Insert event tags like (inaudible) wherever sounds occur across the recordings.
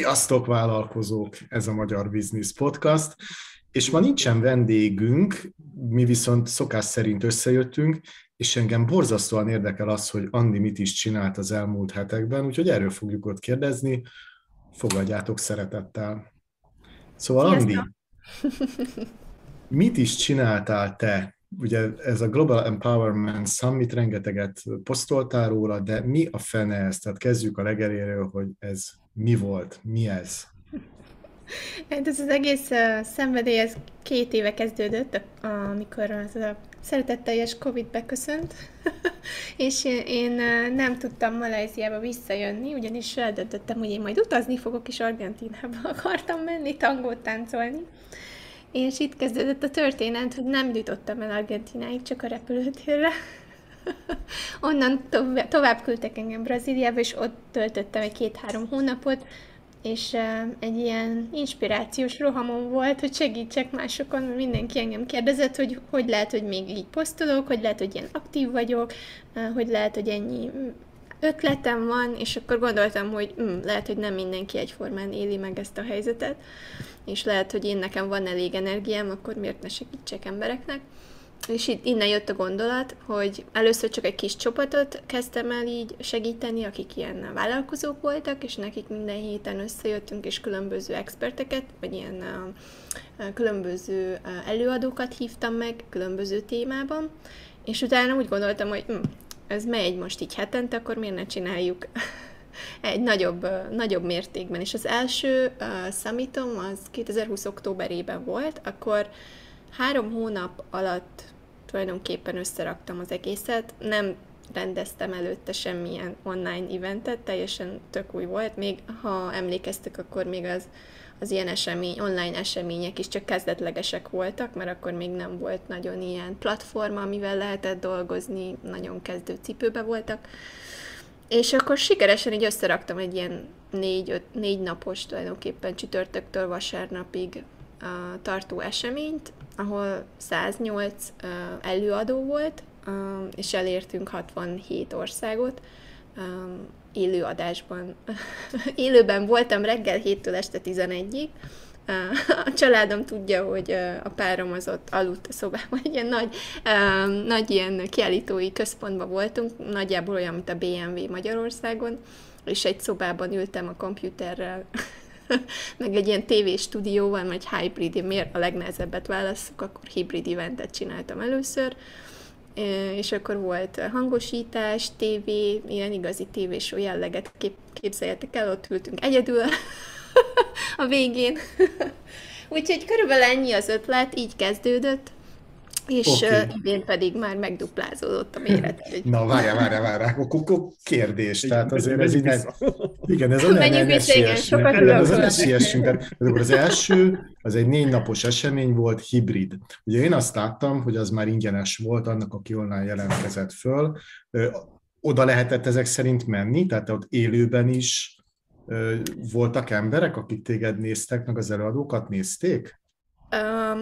Sziasztok, vállalkozók! Ez a Magyar Business Podcast, és ma nincsen vendégünk, mi viszont szokás szerint összejöttünk, és engem borzasztóan érdekel az, hogy Andi mit is csinált az elmúlt hetekben, úgyhogy erről fogjuk ott kérdezni. Fogadjátok szeretettel. Szóval Sziasztok. Andi, (laughs) mit is csináltál te? Ugye ez a Global Empowerment Summit, rengeteget posztoltál róla, de mi a fene ez? Tehát kezdjük a legeléről, hogy ez mi volt, mi ez? Hát ez az egész uh, szenvedély, ez két éve kezdődött, amikor az a szeretetteljes Covid beköszönt, (laughs) és én uh, nem tudtam Malajziába visszajönni, ugyanis eldöntöttem, hogy én majd utazni fogok, és Argentinába (laughs) akartam menni, tangót táncolni. És itt kezdődött a történet, hogy nem jutottam el Argentináig, csak a repülőtérre. (laughs) Onnan tovább, tovább küldtek engem Brazíliába, és ott töltöttem egy két-három hónapot, és egy ilyen inspirációs rohamon volt, hogy segítsek másokon, mert mindenki engem kérdezett, hogy hogy lehet, hogy még így posztolok, hogy lehet, hogy ilyen aktív vagyok, hogy lehet, hogy ennyi ötletem van, és akkor gondoltam, hogy mm, lehet, hogy nem mindenki egyformán éli meg ezt a helyzetet, és lehet, hogy én nekem van elég energiám, akkor miért ne segítsek embereknek. És itt innen jött a gondolat, hogy először csak egy kis csapatot kezdtem el így segíteni, akik ilyen vállalkozók voltak, és nekik minden héten összejöttünk, és különböző experteket, vagy ilyen különböző előadókat hívtam meg különböző témában, és utána úgy gondoltam, hogy hm, ez megy most így hetente, akkor miért ne csináljuk (laughs) egy nagyobb, nagyobb mértékben. És az első uh, summitom az 2020 októberében volt, akkor három hónap alatt tulajdonképpen összeraktam az egészet. Nem rendeztem előtte semmilyen online eventet, teljesen tök új volt. Még ha emlékeztek, akkor még az, az ilyen esemény, online események is csak kezdetlegesek voltak, mert akkor még nem volt nagyon ilyen platforma, amivel lehetett dolgozni, nagyon kezdő cipőbe voltak. És akkor sikeresen így összeraktam egy ilyen négy, öt, négy napos tulajdonképpen csütörtöktől vasárnapig tartó eseményt, ahol 108 uh, előadó volt, és elértünk 67 országot. Um, élő adásban, (laughs) élőben voltam reggel 7-től este 11-ig, a családom tudja, hogy a párom az ott aludt a szobában, egy ilyen nagy, nagy ilyen kiállítói központban voltunk, nagyjából olyan, mint a BMW Magyarországon, és egy szobában ültem a komputerrel, (laughs) meg egy ilyen tévéstúdióval, vagy hybrid, miért a legnehezebbet válaszok, akkor hibrid eventet csináltam először, és akkor volt hangosítás, tévé, ilyen igazi tévésó jelleget kép, képzeljetek el, ott ültünk egyedül (laughs) a végén. (laughs) Úgyhogy körülbelül ennyi az ötlet, így kezdődött. És okay. idén pedig már megduplázódott a méret. (laughs) Na, várjál, várjál, várjál, akkor kérdés. Tehát azért ez így nem... Igen, ez nem esélyesünk. Ez az első, az egy négy napos esemény volt, hibrid. Ugye én azt láttam, hogy az már ingyenes volt annak, aki online jelentkezett föl. Oda lehetett ezek szerint menni, tehát ott élőben is voltak emberek, akik téged néztek, meg az előadókat nézték?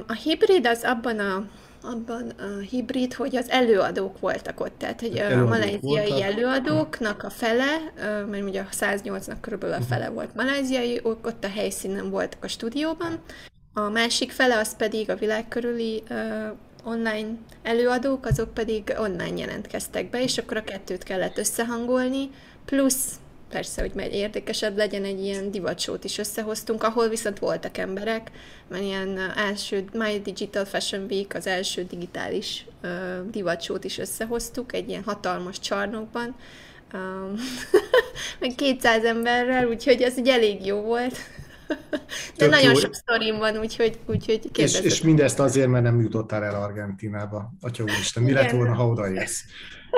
a hibrid az abban a abban a hibrid, hogy az előadók voltak ott, tehát hogy a malajziai előadóknak a fele, mert ugye a 108-nak körülbelül a fele volt malajziai, ott a helyszínen voltak a stúdióban, a másik fele az pedig a világ körüli online előadók, azok pedig online jelentkeztek be, és akkor a kettőt kellett összehangolni, plusz persze, hogy meg érdekesebb legyen, egy ilyen divatsót is összehoztunk, ahol viszont voltak emberek, mert ilyen első My Digital Fashion Week, az első digitális uh, divatsót is összehoztuk, egy ilyen hatalmas csarnokban, um, (laughs) meg 200 emberrel, úgyhogy ez egy elég jó volt. De nagyon jó. sok sztorim van, úgyhogy, úgyhogy és, és mindezt azért, mert nem jutottál el Argentinába. Atya úristen, mi Igen. lett volna, ha odaérsz?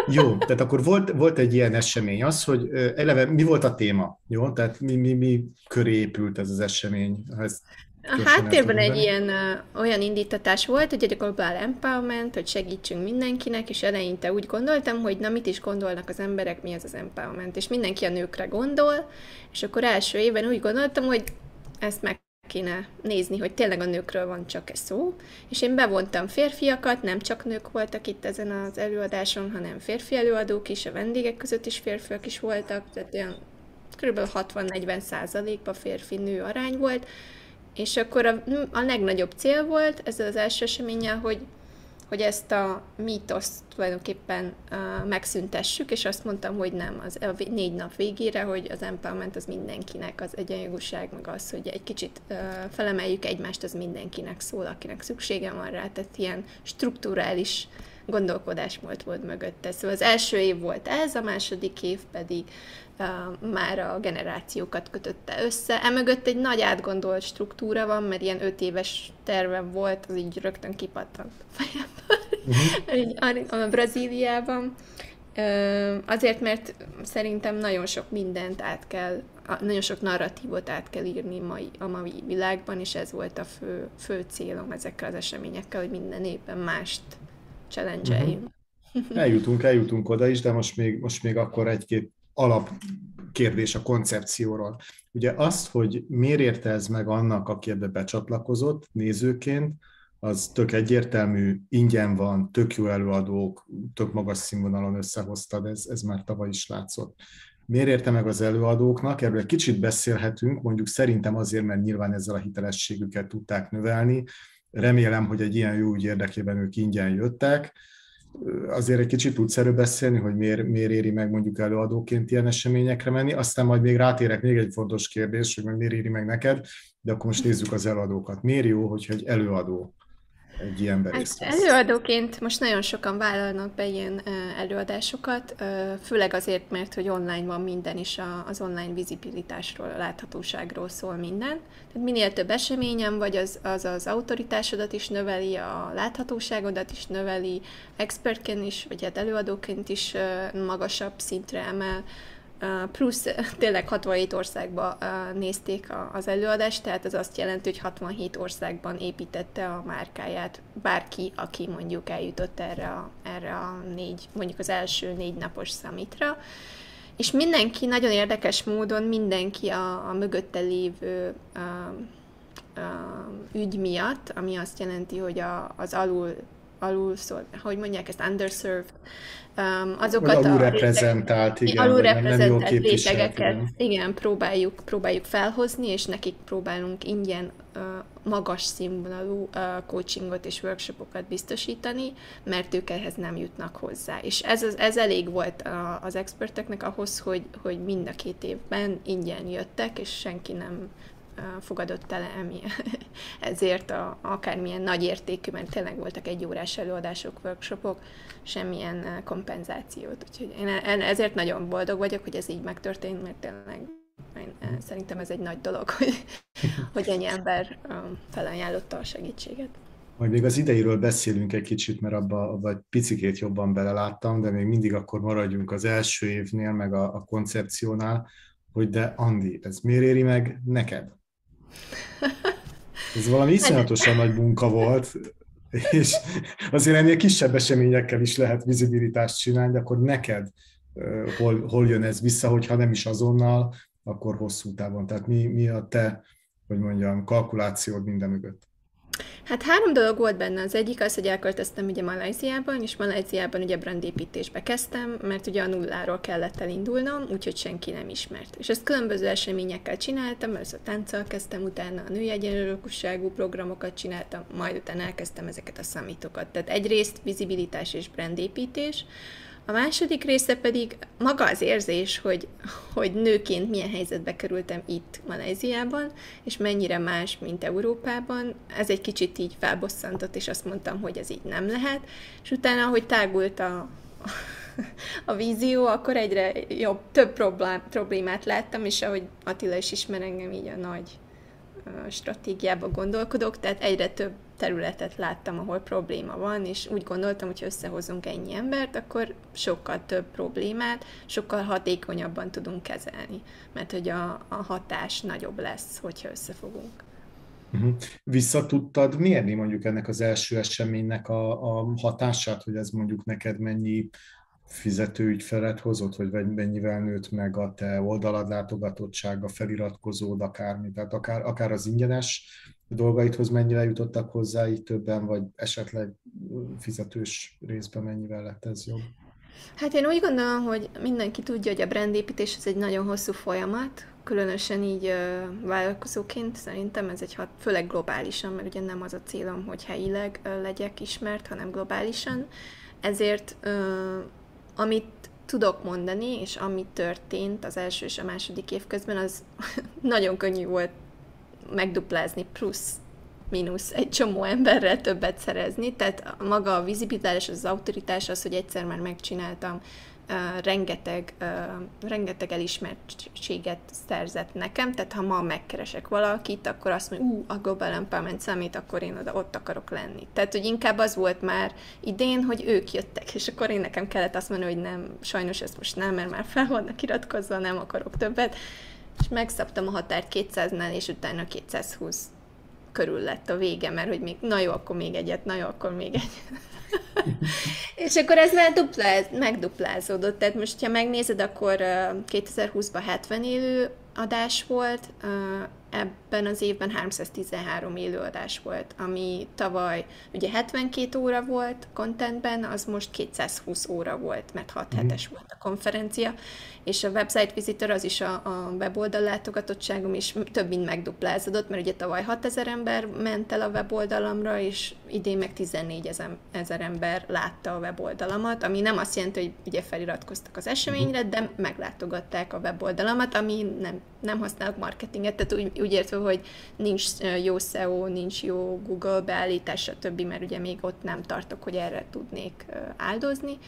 Jó, tehát akkor volt, volt egy ilyen esemény, az, hogy eleve mi volt a téma, jó? Tehát mi, mi, mi köré épült ez az esemény? Ez a háttérben egy ilyen olyan indítatás volt, hogy egy Global Empowerment, hogy segítsünk mindenkinek, és eleinte úgy gondoltam, hogy na mit is gondolnak az emberek, mi az az empowerment, és mindenki a nőkre gondol, és akkor első évben úgy gondoltam, hogy ezt meg kéne nézni, hogy tényleg a nőkről van csak ez szó, és én bevontam férfiakat, nem csak nők voltak itt ezen az előadáson, hanem férfi előadók is, a vendégek között is férfiak is voltak, tehát olyan kb. 60-40 százalékban férfi-nő arány volt, és akkor a, a legnagyobb cél volt ezzel az első eseménnyel, hogy hogy ezt a mítoszt tulajdonképpen uh, megszüntessük, és azt mondtam, hogy nem, az a négy nap végére, hogy az empowerment az mindenkinek, az egyenjogúság, meg az, hogy egy kicsit uh, felemeljük egymást, az mindenkinek szól, akinek szüksége van rá, tehát ilyen strukturális gondolkodásmód volt mögötte. Szóval az első év volt ez, a második év pedig már a generációkat kötötte össze. Emögött egy nagy átgondolt struktúra van, mert ilyen öt éves tervem volt, az így rögtön kipattant a fejemből, uh-huh. a Brazíliában. Azért, mert szerintem nagyon sok mindent át kell, nagyon sok narratívot át kell írni mai, a mai világban, és ez volt a fő, fő célom ezekkel az eseményekkel, hogy minden évben mást challenge uh-huh. Eljutunk, eljutunk oda is, de most még, most még akkor egy-két alap kérdés a koncepcióról. Ugye azt, hogy miért érte ez meg annak, aki ebbe becsatlakozott nézőként, az tök egyértelmű, ingyen van, tök jó előadók, tök magas színvonalon összehoztad, ez, ez már tavaly is látszott. Miért érte meg az előadóknak? Erről egy kicsit beszélhetünk, mondjuk szerintem azért, mert nyilván ezzel a hitelességüket tudták növelni. Remélem, hogy egy ilyen jó ügy érdekében ők ingyen jöttek, azért egy kicsit tudsz erről beszélni, hogy miért, miért éri meg mondjuk előadóként ilyen eseményekre menni, aztán majd még rátérek még egy fontos kérdés, hogy miért éri meg neked, de akkor most nézzük az előadókat. Miért jó, hogyha egy előadó egy ilyen hát Előadóként most nagyon sokan vállalnak be ilyen előadásokat, főleg azért, mert hogy online van minden, is az online vizibilitásról, a láthatóságról szól minden. Tehát minél több eseményem vagy, az az, az autoritásodat is növeli, a láthatóságodat is növeli, expertként is, vagy hát előadóként is magasabb szintre emel, plusz (laughs) tényleg 67 országban nézték az előadást, tehát ez azt jelenti, hogy 67 országban építette a márkáját bárki, aki mondjuk eljutott erre a, erre a négy, mondjuk az első négy napos számitra. És mindenki, nagyon érdekes módon mindenki a, a mögötte lévő a, a ügy miatt, ami azt jelenti, hogy a, az alul alul szól, hogy mondják ezt, underserved, um, azokat alul reprezentált, igen, alul reprezentált rétegeket, igen. igen, próbáljuk, próbáljuk felhozni, és nekik próbálunk ingyen uh, magas színvonalú uh, coachingot és workshopokat biztosítani, mert ők ehhez nem jutnak hozzá. És ez, az, ez elég volt a, az experteknek ahhoz, hogy, hogy mind a két évben ingyen jöttek, és senki nem fogadott el (laughs) ezért a, akármilyen nagy értékű, mert tényleg voltak egy órás előadások, workshopok, semmilyen kompenzációt. Úgyhogy én e, ezért nagyon boldog vagyok, hogy ez így megtörtént, mert tényleg én, szerintem ez egy nagy dolog, (laughs) hogy, hogy ennyi ember felajánlotta a segítséget. Majd még az ideiről beszélünk egy kicsit, mert abba, abba egy picikét jobban beleláttam, de még mindig akkor maradjunk az első évnél, meg a, a koncepciónál, hogy de Andi, ez miért éri meg neked? (laughs) Ez valami iszonyatosan nagy munka volt, és azért ennél kisebb eseményekkel is lehet vizibilitást csinálni, de akkor neked hol, hol jön ez vissza, hogyha nem is azonnal, akkor hosszú távon. Tehát mi, mi a te, hogy mondjam, kalkulációd minden mögött? Hát három dolog volt benne. Az egyik az, hogy elköltöztem ugye Malajziában, és Malajziában ugye brandépítésbe kezdtem, mert ugye a nulláról kellett elindulnom, úgyhogy senki nem ismert. És ezt különböző eseményekkel csináltam, először tánccal kezdtem, utána a női egyenlőkosságú programokat csináltam, majd utána elkezdtem ezeket a számítokat. Tehát egyrészt vizibilitás és brandépítés, a második része pedig maga az érzés, hogy, hogy nőként milyen helyzetbe kerültem itt Malajziában, és mennyire más, mint Európában. Ez egy kicsit így felbosszantott, és azt mondtam, hogy ez így nem lehet. És utána, ahogy tágult a, a vízió, akkor egyre jobb, több problémát láttam, és ahogy Attila is ismer engem, így a nagy stratégiába gondolkodok, tehát egyre több területet láttam, ahol probléma van, és úgy gondoltam, hogy ha összehozunk ennyi embert, akkor sokkal több problémát, sokkal hatékonyabban tudunk kezelni, mert hogy a, a hatás nagyobb lesz, hogyha összefogunk. Uh-huh. Vissza tudtad mérni mondjuk ennek az első eseménynek a, a hatását, hogy ez mondjuk neked mennyi fizetőügyfelet hozott, vagy mennyivel nőtt meg a te oldalad látogatottsága, feliratkozód, akármi, tehát akár, akár az ingyenes dolgaidhoz mennyivel jutottak hozzá így többen, vagy esetleg fizetős részben mennyivel lett ez jobb? Hát én úgy gondolom, hogy mindenki tudja, hogy a brandépítés ez egy nagyon hosszú folyamat, különösen így uh, vállalkozóként szerintem ez egy hat, főleg globálisan, mert ugye nem az a célom, hogy helyileg uh, legyek ismert, hanem globálisan. Ezért uh, amit tudok mondani, és ami történt az első és a második év közben, az (laughs) nagyon könnyű volt megduplázni, plusz mínusz egy csomó emberrel többet szerezni, tehát maga a vizibilitás, az autoritás az, hogy egyszer már megcsináltam, uh, rengeteg, uh, rengeteg elismertséget szerzett nekem, tehát ha ma megkeresek valakit, akkor azt mondja, ú, a Global Empowerment Summit, akkor én oda, ott akarok lenni. Tehát, hogy inkább az volt már idén, hogy ők jöttek, és akkor én nekem kellett azt mondani, hogy nem, sajnos ezt most nem, mert már fel vannak iratkozva, nem akarok többet, és megszabtam a határt 200-nál, és utána 220 körül lett a vége, mert hogy még, na jó, akkor még egyet, na jó, akkor még egyet. (laughs) és akkor ez már dupláz, megduplázódott. Tehát most, ha megnézed, akkor 2020-ban 70 élő adás volt, ebben az évben 313 élőadás volt, ami tavaly ugye 72 óra volt contentben, az most 220 óra volt, mert 6 mm. hetes volt a konferencia, és a website visitor az is a, a weboldal látogatottságom is több mint megduplázódott, mert ugye tavaly 6000 ember ment el a weboldalamra, és idén meg 14 ezer ember látta a weboldalamat, ami nem azt jelenti, hogy ugye feliratkoztak az eseményre, de meglátogatták a weboldalamat, ami nem, nem használok marketinget, tehát úgy, úgy értve, hogy nincs jó SEO, nincs jó Google beállítás, stb., mert ugye még ott nem tartok, hogy erre tudnék áldozni.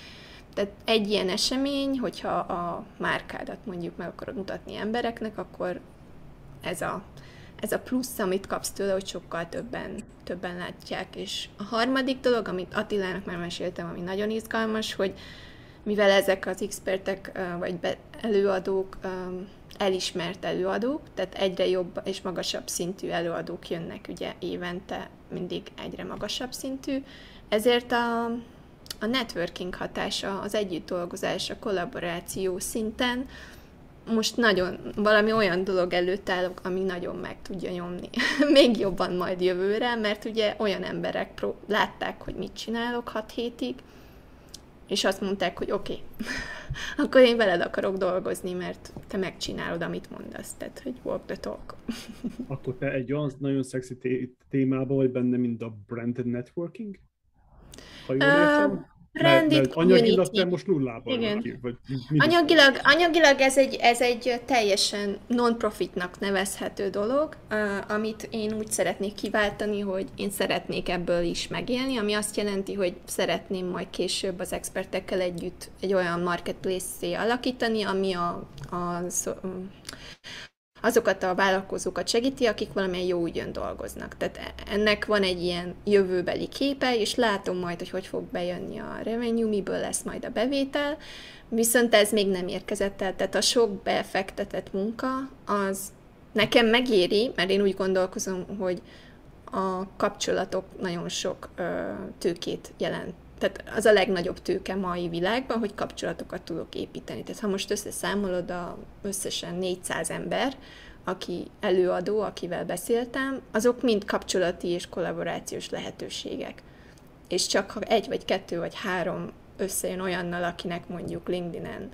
Tehát egy ilyen esemény, hogyha a márkádat mondjuk meg akarod mutatni embereknek, akkor ez a, ez a plusz, amit kapsz tőle, hogy sokkal többen, többen látják. És a harmadik dolog, amit Attilának már meséltem, ami nagyon izgalmas, hogy mivel ezek az expertek vagy előadók elismert előadók, tehát egyre jobb és magasabb szintű előadók jönnek ugye évente, mindig egyre magasabb szintű, ezért a, a networking hatása, az együtt dolgozás, a kollaboráció szinten most nagyon valami olyan dolog előtt állok, ami nagyon meg tudja nyomni. (laughs) Még jobban majd jövőre, mert ugye olyan emberek pró- látták, hogy mit csinálok 6 hétig, és azt mondták, hogy oké, okay, (laughs) akkor én veled akarok dolgozni, mert te megcsinálod, amit mondasz, tehát, hogy walk the talk. (laughs) akkor te egy olyan nagyon szexi témában vagy benne, mint a branded networking? Ha jól értem? Branded mert, mert anyagilag te most nullában Igen. Vagy, vagy anyagilag, anyagilag ez egy, ez egy teljesen non-profitnak nevezhető dolog, amit én úgy szeretnék kiváltani, hogy én szeretnék ebből is megélni, ami azt jelenti, hogy szeretném majd később az expertekkel együtt egy olyan marketplace-szé alakítani, ami a, a, azokat a vállalkozókat segíti, akik valamilyen jó ügyön dolgoznak. Tehát ennek van egy ilyen jövőbeli képe, és látom majd, hogy hogy fog bejönni a revenue, miből lesz majd a bevétel, viszont ez még nem érkezett el, tehát a sok befektetett munka az nekem megéri, mert én úgy gondolkozom, hogy a kapcsolatok nagyon sok ö, tőkét jelent tehát az a legnagyobb tőke mai világban, hogy kapcsolatokat tudok építeni. Tehát ha most összeszámolod a összesen 400 ember, aki előadó, akivel beszéltem, azok mind kapcsolati és kollaborációs lehetőségek. És csak ha egy vagy kettő vagy három összejön olyannal, akinek mondjuk LinkedIn-en,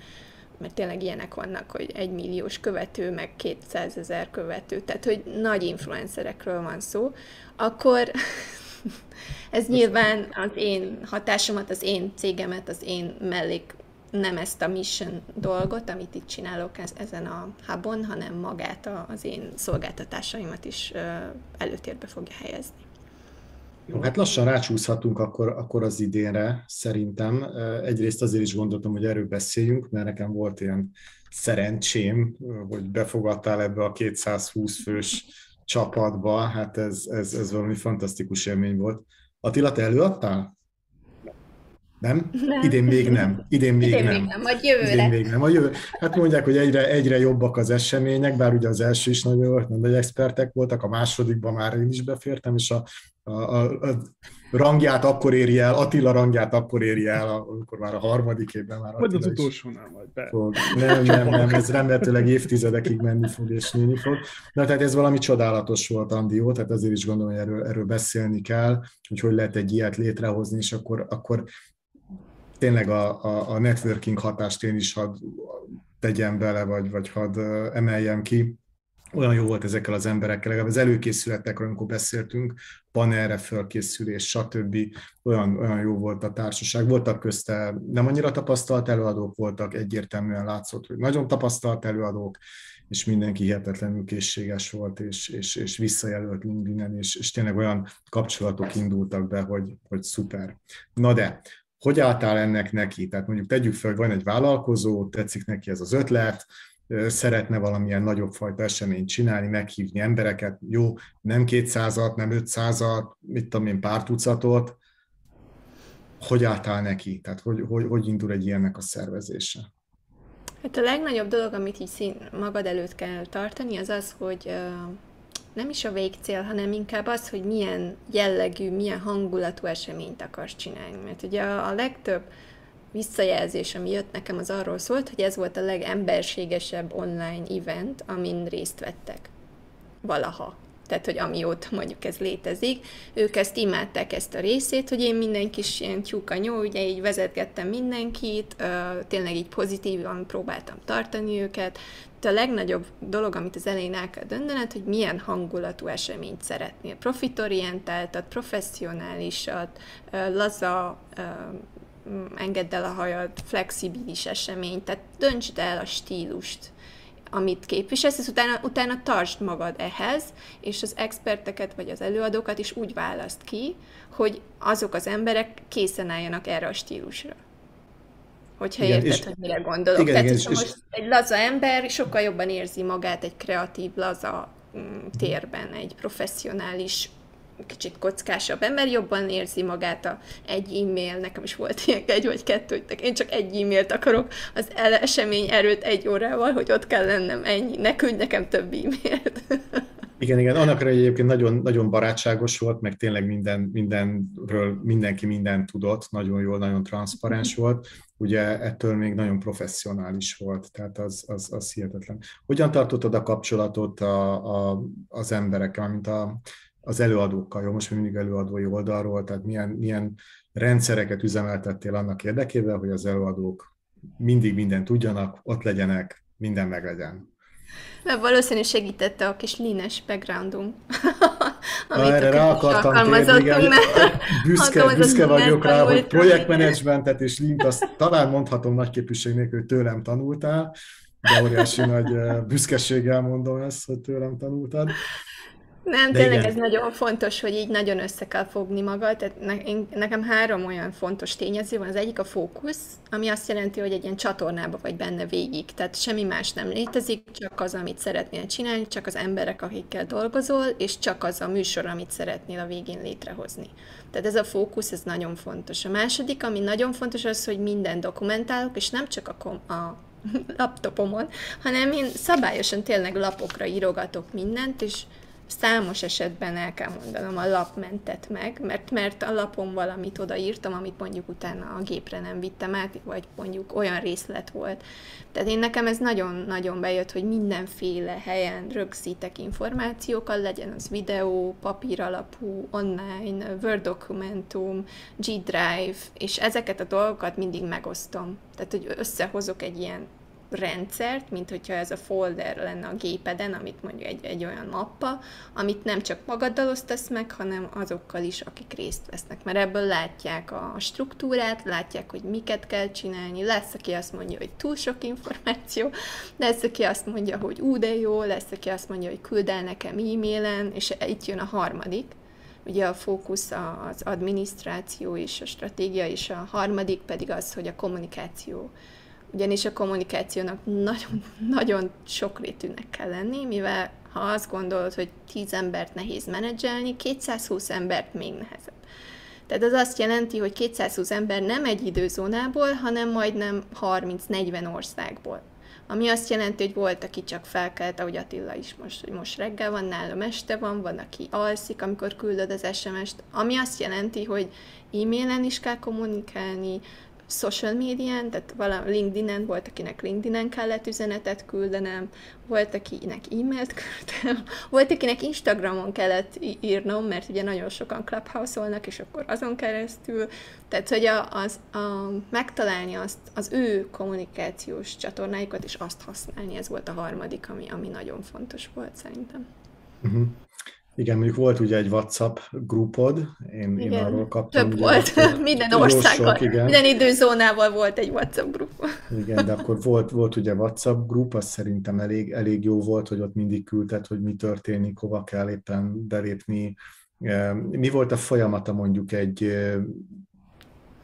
mert tényleg ilyenek vannak, hogy egy milliós követő, meg 200 ezer követő, tehát hogy nagy influencerekről van szó, akkor (laughs) ez nyilván az én hatásomat, az én cégemet, az én mellék nem ezt a mission dolgot, amit itt csinálok ezen a hubon, hanem magát az én szolgáltatásaimat is előtérbe fogja helyezni. Jó, hát lassan rácsúszhatunk akkor, akkor az idénre, szerintem. Egyrészt azért is gondoltam, hogy erről beszéljünk, mert nekem volt ilyen szerencsém, hogy befogadtál ebbe a 220 fős csapatba, hát ez, ez, ez valami fantasztikus élmény volt. Attila, te előadtál? Nem? nem? Idén még nem. Idén még Idén nem. Még nem. Majd jövőre. Idén még nem. A jövő. Hát mondják, hogy egyre, egyre jobbak az események, bár ugye az első is nagyon nagy expertek voltak, a másodikban már én is befértem, és a, a, a, a rangját akkor éri el, Attila rangját akkor éri el, amikor már a harmadik évben már Vagy az utolsónál majd be. Fog. Nem, nem, nem, ez remélhetőleg évtizedekig menni fog és nőni fog. Na, tehát ez valami csodálatos volt, Andi, jó? Tehát azért is gondolom, hogy erről, erről beszélni kell, hogy hogy lehet egy ilyet létrehozni, és akkor, akkor tényleg a, a, a networking hatást én is hadd tegyem bele, vagy, vagy hadd emeljem ki. Olyan jó volt ezekkel az emberekkel, legalább az előkészületekről, amikor beszéltünk, panelre fölkészülés, stb. Olyan, olyan jó volt a társaság. Voltak közte nem annyira tapasztalt előadók, voltak egyértelműen látszott, hogy nagyon tapasztalt előadók, és mindenki hihetetlenül készséges volt, és, és, és visszajelölt LinkedIn-en, és, és tényleg olyan kapcsolatok indultak be, hogy, hogy szuper. Na de, hogy álltál ennek neki? Tehát mondjuk tegyük fel, hogy van egy vállalkozó, tetszik neki ez az ötlet, szeretne valamilyen nagyobb fajta eseményt csinálni, meghívni embereket, jó, nem 200-at, nem 500-at, mit tudom én, pár tucatot, hogy álltál neki? Tehát hogy, hogy, hogy indul egy ilyennek a szervezése? Hát a legnagyobb dolog, amit így szín, magad előtt kell tartani, az az, hogy nem is a végcél, hanem inkább az, hogy milyen jellegű, milyen hangulatú eseményt akarsz csinálni. Mert ugye a legtöbb visszajelzés, ami jött nekem, az arról szólt, hogy ez volt a legemberségesebb online event, amin részt vettek. Valaha tehát hogy amióta mondjuk ez létezik, ők ezt imádták ezt a részét, hogy én minden kis ilyen tyúkanyó, ugye így vezetgettem mindenkit, tényleg így pozitívan próbáltam tartani őket, de a legnagyobb dolog, amit az elején el kell döntened, hogy milyen hangulatú eseményt szeretnél. Profitorientáltat, professzionálisat, laza, engedd el a hajad, flexibilis esemény, tehát döntsd el a stílust amit képviselsz, és utána, utána tartsd magad ehhez, és az experteket vagy az előadókat is úgy választ ki, hogy azok az emberek készen álljanak erre a stílusra. Hogyha igen, érted, hogy mire gondolok. Igen, Tehát, igen, és, most egy laza ember sokkal jobban érzi magát egy kreatív, laza mm, térben, egy professzionális kicsit kockásabb ember jobban érzi magát a egy e-mail, nekem is volt ilyen egy vagy kettő, hogy én csak egy e-mailt akarok, az esemény erőt egy órával, hogy ott kell lennem ennyi, ne küldj nekem több e-mailt. (laughs) Igen, igen, annak egyébként nagyon, nagyon barátságos volt, meg tényleg minden, mindenről mindenki mindent tudott, nagyon jól, nagyon transzparens volt. Ugye ettől még nagyon professzionális volt, tehát az, az, az hihetetlen. Hogyan tartottad a kapcsolatot a, a, az emberekkel, mint a, az előadókkal, jó, most mindig előadói oldalról, tehát milyen, milyen rendszereket üzemeltettél annak érdekében, hogy az előadók mindig mindent tudjanak, ott legyenek, minden meg legyen. Mert valószínűleg segítette a kis línes backgroundunk. (laughs) amit erre rá akartam igen, (laughs) büszke, büszke vagyok rá, hogy projektmenedzsmentet és lint, azt talán mondhatom nagy képviség nélkül, hogy tőlem tanultál, de óriási nagy büszkeséggel mondom ezt, hogy tőlem tanultad. Nem, De tényleg igen. ez nagyon fontos, hogy így nagyon össze kell fogni magad. Tehát ne, én, nekem három olyan fontos tényező van. Az egyik a fókusz, ami azt jelenti, hogy egy ilyen csatornába vagy benne végig. Tehát semmi más nem létezik, csak az, amit szeretnél csinálni, csak az emberek, akikkel dolgozol, és csak az a műsor, amit szeretnél a végén létrehozni. Tehát ez a fókusz, ez nagyon fontos. A második, ami nagyon fontos, az, hogy minden dokumentálok, és nem csak a, kom- a (laughs) laptopomon, hanem én szabályosan tényleg lapokra írogatok mindent, és számos esetben el kell mondanom, a lap mentett meg, mert, mert a lapon valamit odaírtam, amit mondjuk utána a gépre nem vittem át, vagy mondjuk olyan részlet volt. Tehát én nekem ez nagyon-nagyon bejött, hogy mindenféle helyen rögzítek információkkal, legyen az videó, papír alapú, online, Word dokumentum, G-Drive, és ezeket a dolgokat mindig megosztom. Tehát, hogy összehozok egy ilyen rendszert, mint hogyha ez a folder lenne a gépeden, amit mondjuk egy, egy olyan mappa, amit nem csak magaddal osztasz meg, hanem azokkal is, akik részt vesznek. Mert ebből látják a struktúrát, látják, hogy miket kell csinálni, lesz, aki azt mondja, hogy túl sok információ, lesz, aki azt mondja, hogy ú, de jó, lesz, aki azt mondja, hogy küld el nekem e-mailen, és itt jön a harmadik, ugye a fókusz az adminisztráció és a stratégia, és a harmadik pedig az, hogy a kommunikáció ugyanis a kommunikációnak nagyon, (laughs) nagyon sokrétűnek kell lenni, mivel ha azt gondolod, hogy 10 embert nehéz menedzselni, 220 embert még nehezebb. Tehát ez azt jelenti, hogy 220 ember nem egy időzónából, hanem majdnem 30-40 országból. Ami azt jelenti, hogy volt, aki csak felkelt, ahogy Attila is most, hogy most reggel van, nálam este van, van, aki alszik, amikor küldöd az SMS-t, ami azt jelenti, hogy e-mailen is kell kommunikálni, social médián, tehát valami LinkedIn-en volt, akinek LinkedIn-en kellett üzenetet küldenem, volt, akinek e-mailt küldtem, (laughs) volt, akinek Instagramon kellett írnom, mert ugye nagyon sokan clubhouse-olnak, és akkor azon keresztül, tehát hogy a, az, a, megtalálni azt, az ő kommunikációs csatornáikat, és azt használni, ez volt a harmadik, ami, ami nagyon fontos volt szerintem. Uh-huh. Igen, mondjuk volt ugye egy WhatsApp grupod, én, igen, én arról kaptam. Több volt, (laughs) minden országban, minden időzónával volt egy WhatsApp grup. Igen, de akkor volt, volt ugye WhatsApp grup, az szerintem elég, elég jó volt, hogy ott mindig küldted, hogy mi történik, hova kell éppen belépni. Mi volt a folyamata mondjuk egy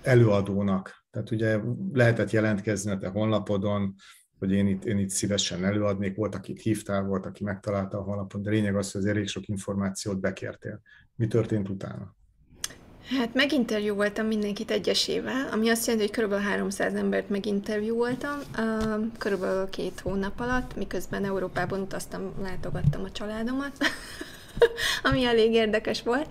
előadónak? Tehát ugye lehetett jelentkezni a te honlapodon, hogy én itt, én itt szívesen előadnék. Volt, akit hívtál, volt, aki megtalálta a honlapon, de lényeg az, hogy elég sok információt bekértél. Mi történt utána? Hát meginterjú voltam mindenkit egyesével, ami azt jelenti, hogy kb. 300 embert meginterjú voltam, kb. két hónap alatt, miközben Európában utaztam, látogattam a családomat. (laughs) (laughs) ami elég érdekes volt.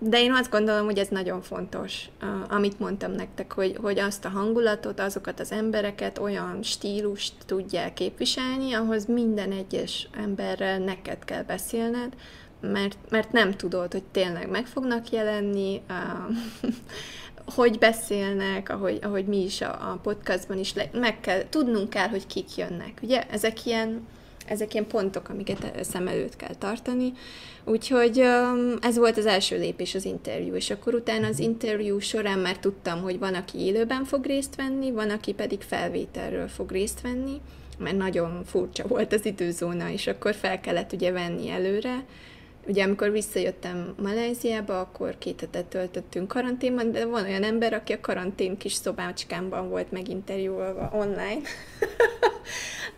De én azt gondolom, hogy ez nagyon fontos, amit mondtam nektek, hogy, hogy azt a hangulatot, azokat az embereket olyan stílust tudják képviselni, ahhoz minden egyes emberrel neked kell beszélned, mert, mert nem tudod, hogy tényleg meg fognak jelenni, (laughs) hogy beszélnek, ahogy, ahogy mi is a, a podcastban is, le, meg kell, tudnunk kell, hogy kik jönnek. Ugye ezek ilyen ezek ilyen pontok, amiket szem előtt kell tartani. Úgyhogy ez volt az első lépés az interjú, és akkor utána az interjú során már tudtam, hogy van, aki élőben fog részt venni, van, aki pedig felvételről fog részt venni, mert nagyon furcsa volt az időzóna, és akkor fel kellett ugye venni előre, Ugye amikor visszajöttem Malajziába, akkor két hetet töltöttünk karanténban, de van olyan ember, aki a karantén kis szobácskámban volt meginterjúolva online. (laughs)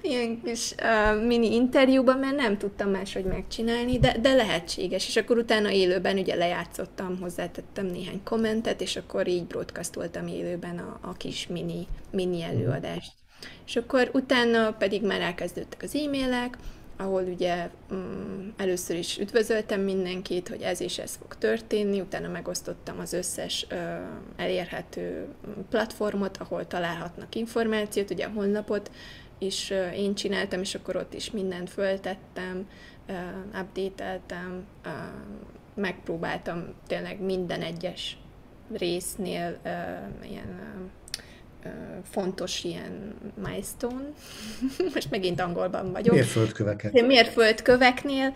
Ilyen kis uh, mini interjúban, mert nem tudtam máshogy megcsinálni, de, de lehetséges. És akkor utána élőben ugye lejátszottam, hozzátettem néhány kommentet, és akkor így broadcastoltam élőben a, a kis mini, mini előadást. És akkor utána pedig már elkezdődtek az e-mailek, ahol ugye um, először is üdvözöltem mindenkit, hogy ez és ez fog történni, utána megosztottam az összes elérhető platformot, ahol találhatnak információt, ugye a honlapot is én csináltam, és akkor ott is mindent föltettem, uh, updateltem, megpróbáltam tényleg minden egyes résznél ilyen fontos ilyen milestone, (laughs) most megint angolban vagyok. Mérföldköveket. Mérföldköveknél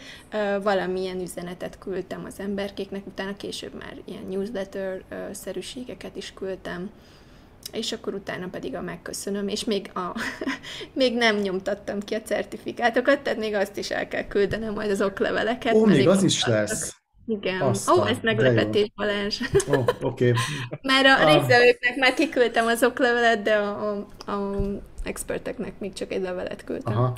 valamilyen üzenetet küldtem az emberkéknek, utána később már ilyen newsletter-szerűségeket is küldtem, és akkor utána pedig a megköszönöm, és még, a, (laughs) még nem nyomtattam ki a certifikátokat, tehát még azt is el kell küldenem, majd az okleveleket. Ó, még az is lesz. Igen. Ó, oh, ez meglepetés, Balázs. Ó, oh, oké. Okay. (laughs) Mert a ah. részvevőknek már kiküldtem az oklevelet, de a, a, a experteknek még csak egy levelet küldtem. Aha.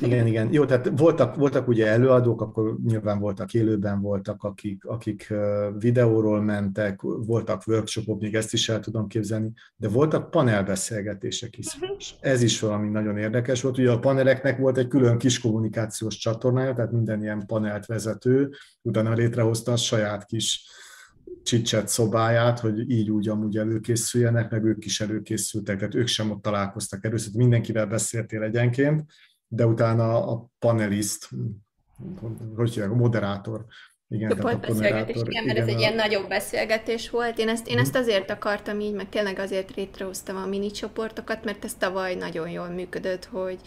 Igen, igen. Jó, tehát voltak, voltak ugye előadók, akkor nyilván voltak élőben, voltak, akik, akik videóról mentek, voltak workshopok, még ezt is el tudom képzelni, de voltak panelbeszélgetések is. Uh-huh. Ez is valami nagyon érdekes volt. Ugye a paneleknek volt egy külön kis kommunikációs csatornája, tehát minden ilyen panelt vezető, utána létrehozta a saját kis csicset szobáját, hogy így úgy amúgy előkészüljenek, meg ők is előkészültek, tehát ők sem ott találkoztak először, mindenkivel beszéltél egyenként, de utána a paneliszt, hogy hívják, a moderátor, igen, Több volt beszélgetés, igen, mert igen, ez egy a... ilyen nagyobb beszélgetés volt. Én ezt, én ezt mhm. azért akartam így, meg tényleg azért létrehoztam a mini csoportokat, mert ez tavaly nagyon jól működött, hogy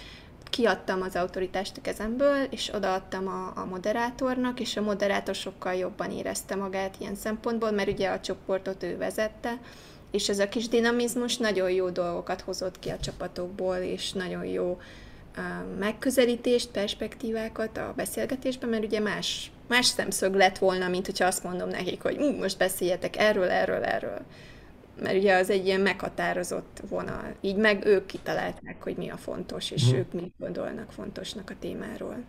kiadtam az autoritást a kezemből, és odaadtam a, a moderátornak, és a moderátor sokkal jobban érezte magát ilyen szempontból, mert ugye a csoportot ő vezette, és ez a kis dinamizmus nagyon jó dolgokat hozott ki a csapatokból, és nagyon jó megközelítést, perspektívákat a beszélgetésben, mert ugye más, más szemszög lett volna, mint hogyha azt mondom nekik, hogy most beszéljetek erről, erről, erről. Mert ugye az egy ilyen meghatározott vonal. Így meg ők kitalálták, hogy mi a fontos, és hmm. ők mit gondolnak fontosnak a témáról.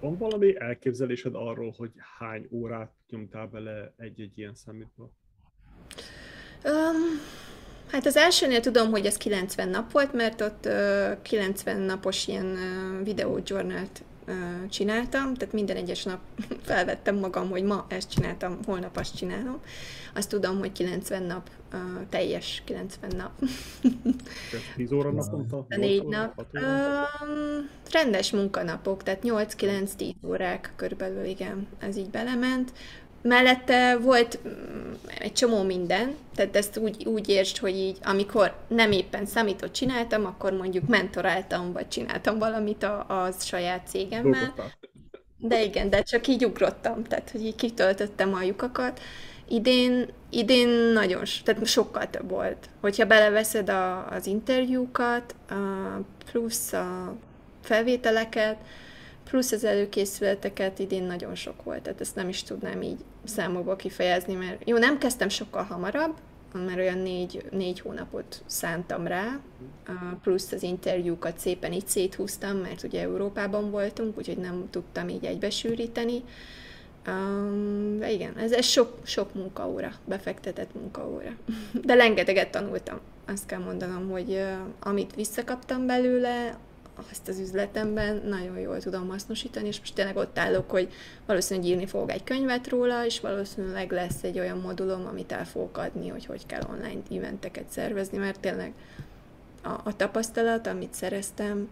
Van valami elképzelésed arról, hogy hány órát nyomtál bele egy-egy ilyen számítba? Um, Hát az elsőnél tudom, hogy ez 90 nap volt, mert ott uh, 90 napos ilyen uh, videójournalt csináltam, tehát minden egyes nap (laughs) felvettem magam, hogy ma ezt csináltam, holnap azt csinálom. Azt tudom, hogy 90 nap, teljes 90 nap. 10 óra naponta? 4 nap. Um, rendes munkanapok, tehát 8-9-10 órák körülbelül, igen, ez így belement. Mellette volt mm, egy csomó minden, tehát ezt úgy, úgy értsd, hogy így, amikor nem éppen számított csináltam, akkor mondjuk mentoráltam, vagy csináltam valamit a, a saját cégemmel. De igen, de csak így ugrottam, tehát hogy így kitöltöttem a lyukakat. Idén, idén nagyon, tehát sokkal több volt. Hogyha beleveszed a, az interjúkat, a plusz a felvételeket, plusz az előkészületeket idén nagyon sok volt, tehát ezt nem is tudnám így számokba kifejezni, mert jó, nem kezdtem sokkal hamarabb, mert olyan négy, négy hónapot szántam rá, plusz az interjúkat szépen így széthúztam, mert ugye Európában voltunk, úgyhogy nem tudtam így egybesűríteni. De igen, ez, ez sok, sok munkaóra, befektetett munkaóra. (laughs) De rengeteget tanultam. Azt kell mondanom, hogy amit visszakaptam belőle, azt az üzletemben nagyon jól tudom hasznosítani, és most tényleg ott állok, hogy valószínűleg írni fogok egy könyvet róla, és valószínűleg lesz egy olyan modulom, amit el fogok adni, hogy hogy kell online eventeket szervezni, mert tényleg a, a tapasztalat, amit szereztem,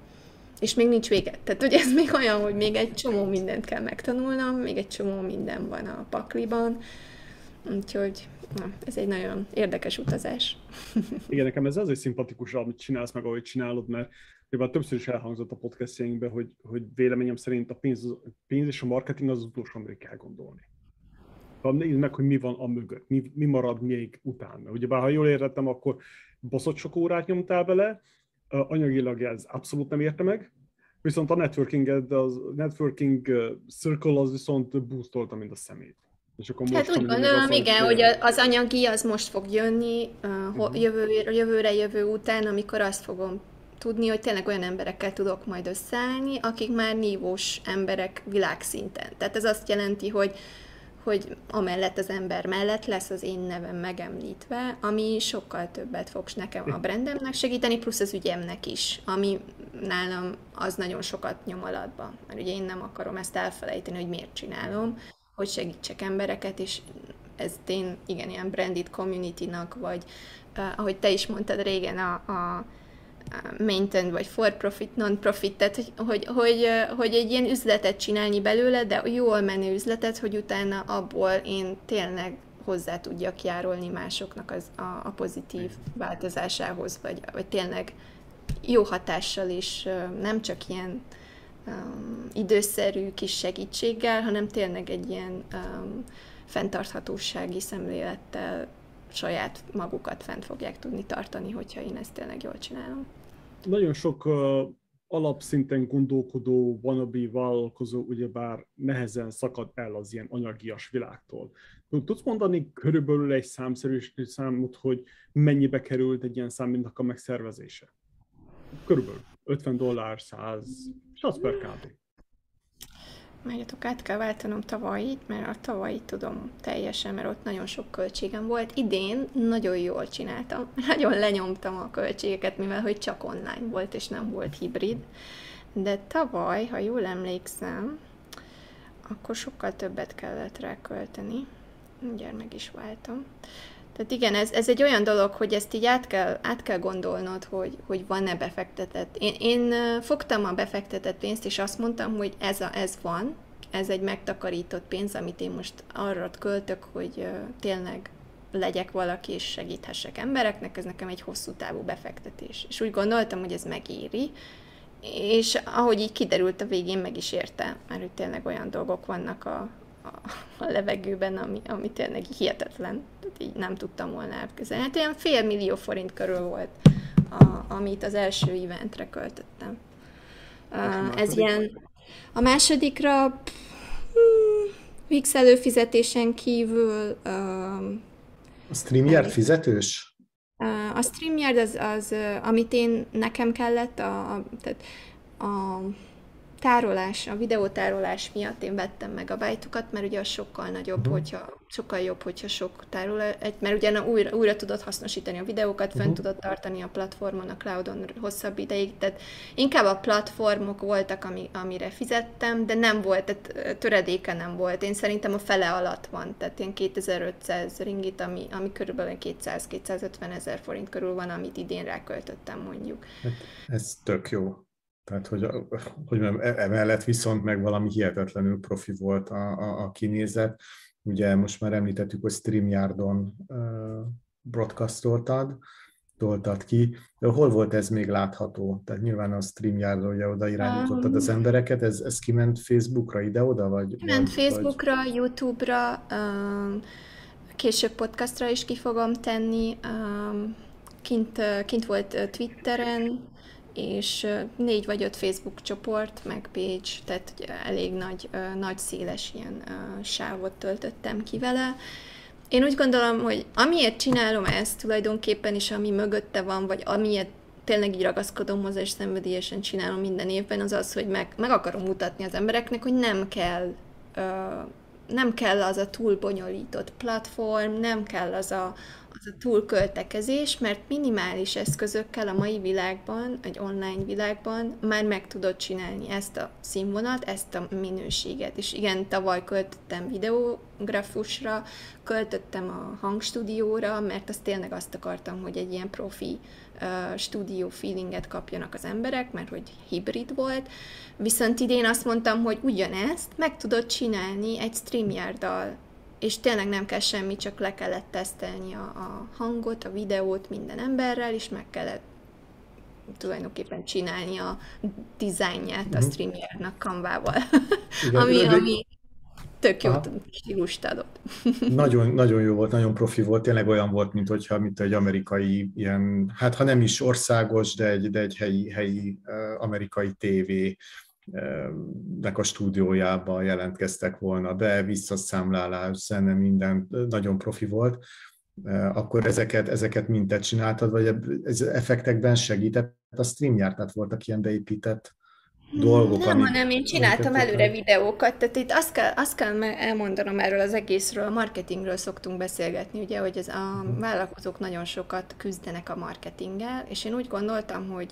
és még nincs vége. Tehát ugye ez még olyan, hogy még egy csomó mindent kell megtanulnom, még egy csomó minden van a pakliban, úgyhogy na, ez egy nagyon érdekes utazás. (laughs) Igen, nekem ez azért szimpatikus, amit csinálsz, meg ahogy csinálod, mert Mivel többször is elhangzott a podcastjainkben, hogy, hogy véleményem szerint a pénz, a pénz és a marketing az, utolsó, amit kell gondolni. Nézd meg, hogy mi van a mögött, mi, mi marad még utána. Ugye bár ha jól értettem, akkor baszott sok órát nyomtál bele, anyagilag ez abszolút nem érte meg, viszont a networking, az networking circle az viszont boostolta, mint a szemét. És akkor most, hát úgy gondolom, igen, hogy az anyagi az most fog jönni, uh, jövő, jövőre, jövő után, amikor azt fogom tudni, hogy tényleg olyan emberekkel tudok majd összeállni, akik már nívós emberek világszinten. Tehát ez azt jelenti, hogy hogy amellett az ember mellett lesz az én nevem megemlítve, ami sokkal többet fog nekem a brandemnek segíteni, plusz az ügyemnek is, ami nálam az nagyon sokat nyom alatba. Mert ugye én nem akarom ezt elfelejteni, hogy miért csinálom, hogy segítsek embereket, és ez én igen, ilyen branded community-nak, vagy uh, ahogy te is mondtad régen, a, a maintained, vagy for profit, non-profit, tehát hogy, hogy, hogy, hogy egy ilyen üzletet csinálni belőle, de jól menő üzletet, hogy utána abból én tényleg hozzá tudjak járulni másoknak az, a, a pozitív változásához, vagy, vagy tényleg jó hatással is, nem csak ilyen um, időszerű kis segítséggel, hanem tényleg egy ilyen um, fenntarthatósági szemlélettel saját magukat fent fogják tudni tartani, hogyha én ezt tényleg jól csinálom. Nagyon sok uh, alapszinten gondolkodó, wannabe vállalkozó ugyebár nehezen szakad el az ilyen anyagias világtól. Tudsz mondani körülbelül egy számszerű számot, hogy mennyibe került egy ilyen számintnak a megszervezése? Körülbelül 50 dollár, 100, és az per kb. Megjátok, át kell váltanom tavalyit, mert a tavalyit tudom teljesen, mert ott nagyon sok költségem volt. Idén nagyon jól csináltam, (laughs) nagyon lenyomtam a költségeket, mivel hogy csak online volt, és nem volt hibrid. De tavaly, ha jól emlékszem, akkor sokkal többet kellett rá költeni. Mindjárt meg is váltam. Tehát igen, ez, ez egy olyan dolog, hogy ezt így át kell, át kell gondolnod, hogy, hogy van-e befektetett. Én, én fogtam a befektetett pénzt, és azt mondtam, hogy ez, a, ez van, ez egy megtakarított pénz, amit én most arra költök, hogy tényleg legyek valaki, és segíthessek embereknek, ez nekem egy hosszú távú befektetés. És úgy gondoltam, hogy ez megéri, és ahogy így kiderült a végén, meg is érte, mert hogy tényleg olyan dolgok vannak a, a levegőben, ami, ami tényleg hihetetlen. Tehát így nem tudtam volna elképzelni. Hát olyan fél millió forint körül volt, a, amit az első eventre költöttem. Uh, ez ilyen... A másodikra hmm, Wix előfizetésen kívül... Uh, a StreamYard fizetős? A StreamYard az, az, amit én nekem kellett, a, a, tehát a tárolás, a videótárolás miatt én vettem meg a bájtokat, mert ugye az sokkal nagyobb, uh-huh. hogyha, sokkal jobb, hogyha sok tárol, egy, mert ugye újra, újra tudod hasznosítani a videókat, uh-huh. tudod tartani a platformon, a cloudon hosszabb ideig, tehát inkább a platformok voltak, ami, amire fizettem, de nem volt, tehát töredéke nem volt. Én szerintem a fele alatt van, tehát ilyen 2500 ringit, ami, ami körülbelül 200-250 ezer forint körül van, amit idén ráköltöttem mondjuk. Hát ez tök jó. Tehát, hogy, hogy e, emellett viszont meg valami hihetetlenül profi volt a, a, a kinézet. Ugye most már említettük, hogy StreamYardon broadcastoltad, toltad ki. De hol volt ez még látható? Tehát nyilván a StreamYardon ugye oda irányítottad az embereket, ez, ez kiment Facebookra ide-oda? Vagy, Kiment Facebookra, vagy... YouTube-ra, um, később podcastra is ki fogom tenni, um, kint, kint volt Twitteren, és négy vagy öt Facebook csoport, meg page, tehát elég nagy, nagy széles ilyen sávot töltöttem ki vele. Én úgy gondolom, hogy amiért csinálom ezt tulajdonképpen, és ami mögötte van, vagy amiért tényleg így ragaszkodom hozzá, és szenvedélyesen csinálom minden évben, az az, hogy meg, meg akarom mutatni az embereknek, hogy nem kell nem kell az a túl bonyolított platform, nem kell az a, az a túlköltekezés, mert minimális eszközökkel a mai világban, egy online világban már meg tudod csinálni ezt a színvonalat, ezt a minőséget. És igen, tavaly költöttem videografusra, költöttem a hangstúdióra, mert azt tényleg azt akartam, hogy egy ilyen profi uh, stúdió feelinget kapjanak az emberek, mert hogy hibrid volt. Viszont idén azt mondtam, hogy ugyanezt meg tudod csinálni egy StreamYard-dal, és tényleg nem kell semmi, csak le kellett tesztelni a, a hangot, a videót minden emberrel, és meg kellett tulajdonképpen csinálni a dizájnját a mhm. streamernak kanvával, (laughs) ami, ami tök jó stílust adott. (laughs) nagyon, nagyon jó volt, nagyon profi volt, tényleg olyan volt, mint hogyha mint egy amerikai ilyen, hát ha nem is országos, de egy, de egy helyi, helyi amerikai tévé nek a stúdiójába jelentkeztek volna be, visszaszámlálás, zene, minden nagyon profi volt, akkor ezeket, ezeket mintet csináltad, vagy ez effektekben segített? A StreamYard, tehát voltak ilyen beépített dolgok, Nem, amik, hanem én csináltam előre videókat, tehát itt azt kell, azt kell elmondanom erről az egészről, a marketingről szoktunk beszélgetni, ugye, hogy ez a mhm. vállalkozók nagyon sokat küzdenek a marketinggel, és én úgy gondoltam, hogy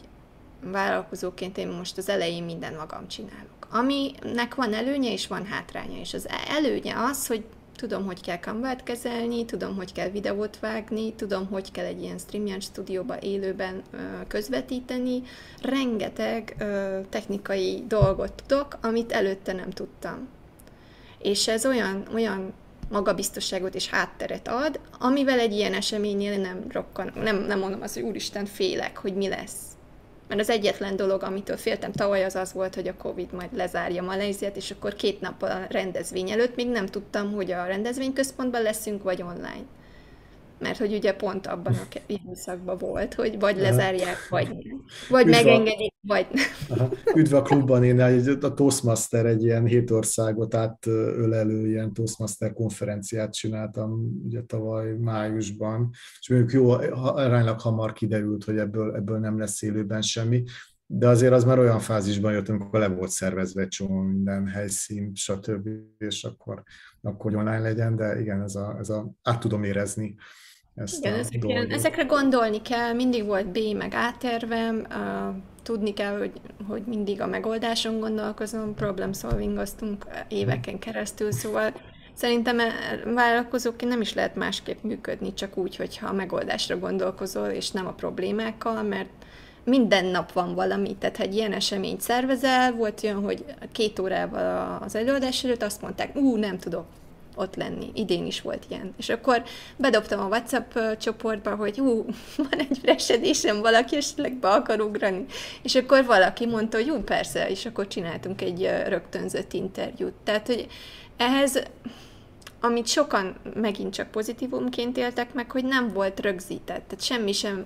vállalkozóként én most az elején minden magam csinálok. Aminek van előnye és van hátránya, és az előnye az, hogy tudom, hogy kell kamerát kezelni, tudom, hogy kell videót vágni, tudom, hogy kell egy ilyen StreamYard stúdióba élőben ö, közvetíteni. Rengeteg ö, technikai dolgot tudok, amit előtte nem tudtam. És ez olyan, olyan magabiztosságot és hátteret ad, amivel egy ilyen eseménynél nem rokkan, nem, nem mondom azt, hogy úristen, félek, hogy mi lesz mert az egyetlen dolog, amitől féltem tavaly, az az volt, hogy a Covid majd lezárja Maléziát, és akkor két nappal a rendezvény előtt még nem tudtam, hogy a rendezvényközpontban leszünk, vagy online mert hogy ugye pont abban a (laughs) időszakban volt, hogy vagy lezárják, vagy nem. Vagy Üdv megengedik, vagy nem. (laughs) Üdv a klubban, én a Toastmaster egy ilyen hét országot átölelő ilyen Toastmaster konferenciát csináltam ugye tavaly májusban, és mondjuk jó, aránylag hamar kiderült, hogy ebből, ebből nem lesz élőben semmi, de azért az már olyan fázisban jött, amikor le volt szervezve egy csomó minden helyszín, stb., és akkor, akkor online legyen, de igen, ez a, ez a, át tudom érezni ezt Igen, ezekre, ezekre gondolni kell, mindig volt B meg A tervem, uh, tudni kell, hogy, hogy mindig a megoldáson gondolkozom, problem solvingoztunk éveken keresztül, szóval szerintem e, vállalkozóként nem is lehet másképp működni, csak úgy, hogyha a megoldásra gondolkozol, és nem a problémákkal, mert minden nap van valami, tehát ha egy ilyen eseményt szervezel, volt olyan, hogy két órával az előadás előtt azt mondták, ú, nem tudok, ott lenni. Idén is volt ilyen. És akkor bedobtam a WhatsApp csoportba, hogy hú, (laughs) van egy fresedésem, valaki esetleg be akar ugrani. És akkor valaki mondta, hogy jó, persze, és akkor csináltunk egy rögtönzött interjút. Tehát, hogy ehhez amit sokan megint csak pozitívumként éltek meg, hogy nem volt rögzített, tehát semmi sem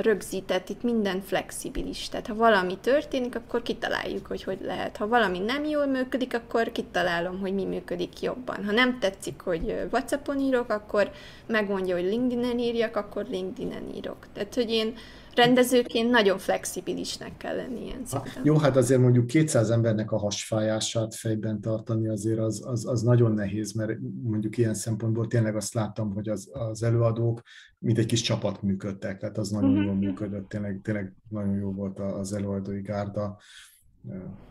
rögzített, itt minden flexibilis. Tehát ha valami történik, akkor kitaláljuk, hogy hogy lehet. Ha valami nem jól működik, akkor kitalálom, hogy mi működik jobban. Ha nem tetszik, hogy WhatsAppon írok, akkor megmondja, hogy LinkedIn-en írjak, akkor LinkedIn-en írok. Tehát, hogy én rendezőként nagyon flexibilisnek kell lenni ilyen szinten. Jó, hát azért mondjuk 200 embernek a hasfájását fejben tartani azért az, az, az nagyon nehéz, mert mondjuk ilyen szempontból tényleg azt láttam, hogy az, az előadók mint egy kis csapat működtek, tehát az nagyon uh-huh. jól működött, tényleg, tényleg nagyon jó volt az előadói gárda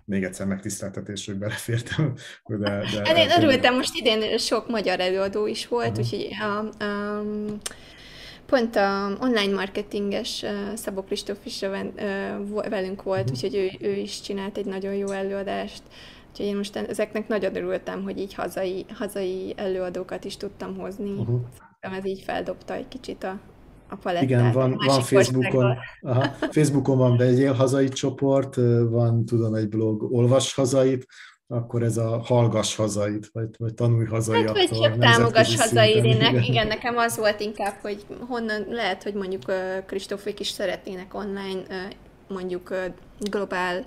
még egyszer megtiszteltetés, hogy belefértem. De, de, hát én örültem, most idén sok magyar előadó is volt, uh-huh. úgyhogy a, a, pont a online marketinges Szabó Kristóf is velünk volt, uh-huh. úgyhogy ő, ő is csinált egy nagyon jó előadást. Úgyhogy én most ezeknek nagyon örültem, hogy így hazai, hazai előadókat is tudtam hozni. Uh-huh. Ez így feldobta egy kicsit a, a palettát. Igen, van, van Facebookon, aha, Facebookon van Begyél hazai csoport, van tudom egy blog Olvas hazait, akkor ez a hallgass hazait, vagy, vagy tanulj hazai. Hát, vagy csak támogass hazait. Én igen. igen, nekem az volt inkább, hogy honnan lehet, hogy mondjuk Kristófék is szeretnének online mondjuk globál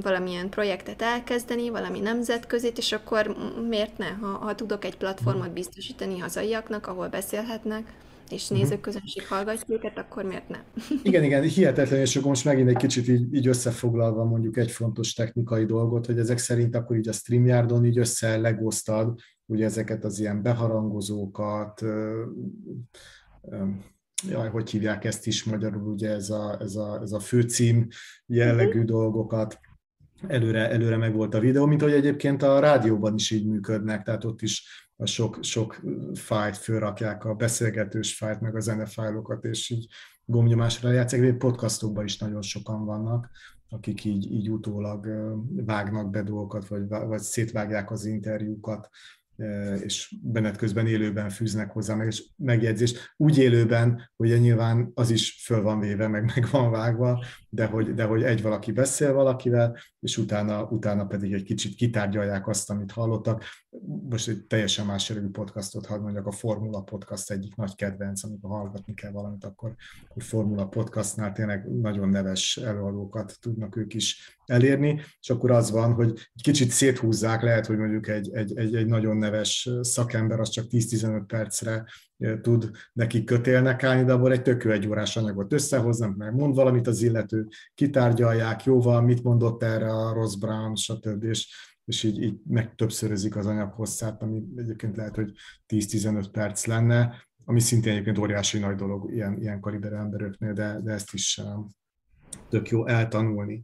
valamilyen projektet elkezdeni, valami nemzetközit, és akkor miért ne, ha, ha tudok egy platformot biztosítani hazaiaknak, ahol beszélhetnek, és mhm. nézőközönség hallgatja őket, akkor miért nem? (laughs) Igen, igen, hihetetlen, és akkor most megint egy kicsit így, így összefoglalva mondjuk egy fontos technikai dolgot, hogy ezek szerint akkor így a StreamYardon így össze legoztad, ugye ezeket az ilyen beharangozókat, jaj, hogy hívják ezt is magyarul, ugye ez a, ez a, ez a főcím jellegű uh-huh. dolgokat, előre, előre meg volt a videó, mint hogy egyébként a rádióban is így működnek, tehát ott is a sok, sok fájt fölrakják, a beszélgetős fájt, meg a zenefájlokat, és így gomnyomásra játszik. Egy podcastokban is nagyon sokan vannak, akik így, így utólag vágnak be dolgokat, vagy, vagy szétvágják az interjúkat, és benet közben élőben fűznek hozzá meg, és megjegyzést. Úgy élőben, hogy nyilván az is föl van véve, meg meg van vágva, de hogy, de hogy egy valaki beszél valakivel, és utána, utána pedig egy kicsit kitárgyalják azt, amit hallottak. Most egy teljesen más jellegű podcastot hadd mondjak, a Formula Podcast egyik nagy kedvenc, amikor hallgatni kell valamit, akkor a Formula Podcastnál tényleg nagyon neves előadókat tudnak ők is elérni, és akkor az van, hogy egy kicsit széthúzzák, lehet, hogy mondjuk egy, egy, egy, egy nagyon neves szakember az csak 10-15 percre tud neki kötélnek állni, de abból egy tök egy órás anyagot összehoznak, meg mond valamit az illető, kitárgyalják, jóval, mit mondott erre a Ross Brown, stb. És, és így, így meg az anyag hosszát, ami egyébként lehet, hogy 10-15 perc lenne, ami szintén egyébként óriási nagy dolog ilyen, ilyen kaliber emberöknél, de, de ezt is tök jó eltanulni.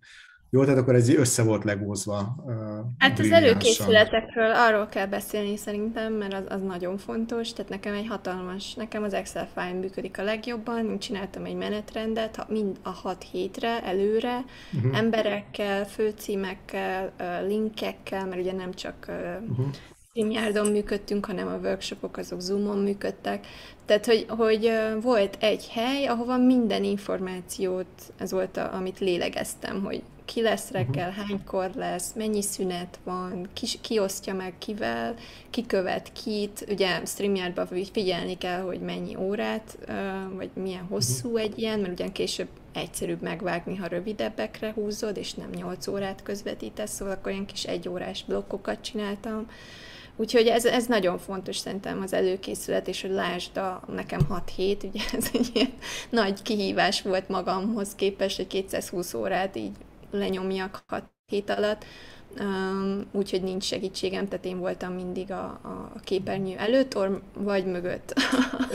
Jó, tehát akkor ez össze volt legózva. Uh, hát az előkészületekről arról kell beszélni szerintem, mert az, az nagyon fontos. Tehát nekem egy hatalmas, nekem az Excel file működik a legjobban. Csináltam egy menetrendet, mind a hat hétre, előre, uh-huh. emberekkel, főcímekkel, linkekkel, mert ugye nem csak uh-huh. StreamYardon működtünk, hanem a workshopok azok Zoomon működtek. Tehát, hogy, hogy volt egy hely, ahova minden információt, ez volt, a, amit lélegeztem, hogy ki lesz mhm. reggel, hánykor lesz, mennyi szünet van, ki, ki osztja meg kivel, ki követ kit, ugye StreamYardban figyelni kell, hogy mennyi órát, vagy milyen hosszú uh-huh. egy ilyen, mert ugyan később egyszerűbb megvágni, ha rövidebbekre húzod, és nem 8 órát közvetítesz, szóval akkor ilyen kis egyórás blokkokat csináltam. Úgyhogy ez, ez nagyon fontos szerintem az előkészület, és hogy lásd a nekem 6 hét, ugye ez egy ilyen nagy kihívás volt magamhoz képest, hogy 220 órát így lenyomjak hat hét alatt, úgyhogy nincs segítségem, tehát én voltam mindig a, a képernyő előtt, or, vagy mögött.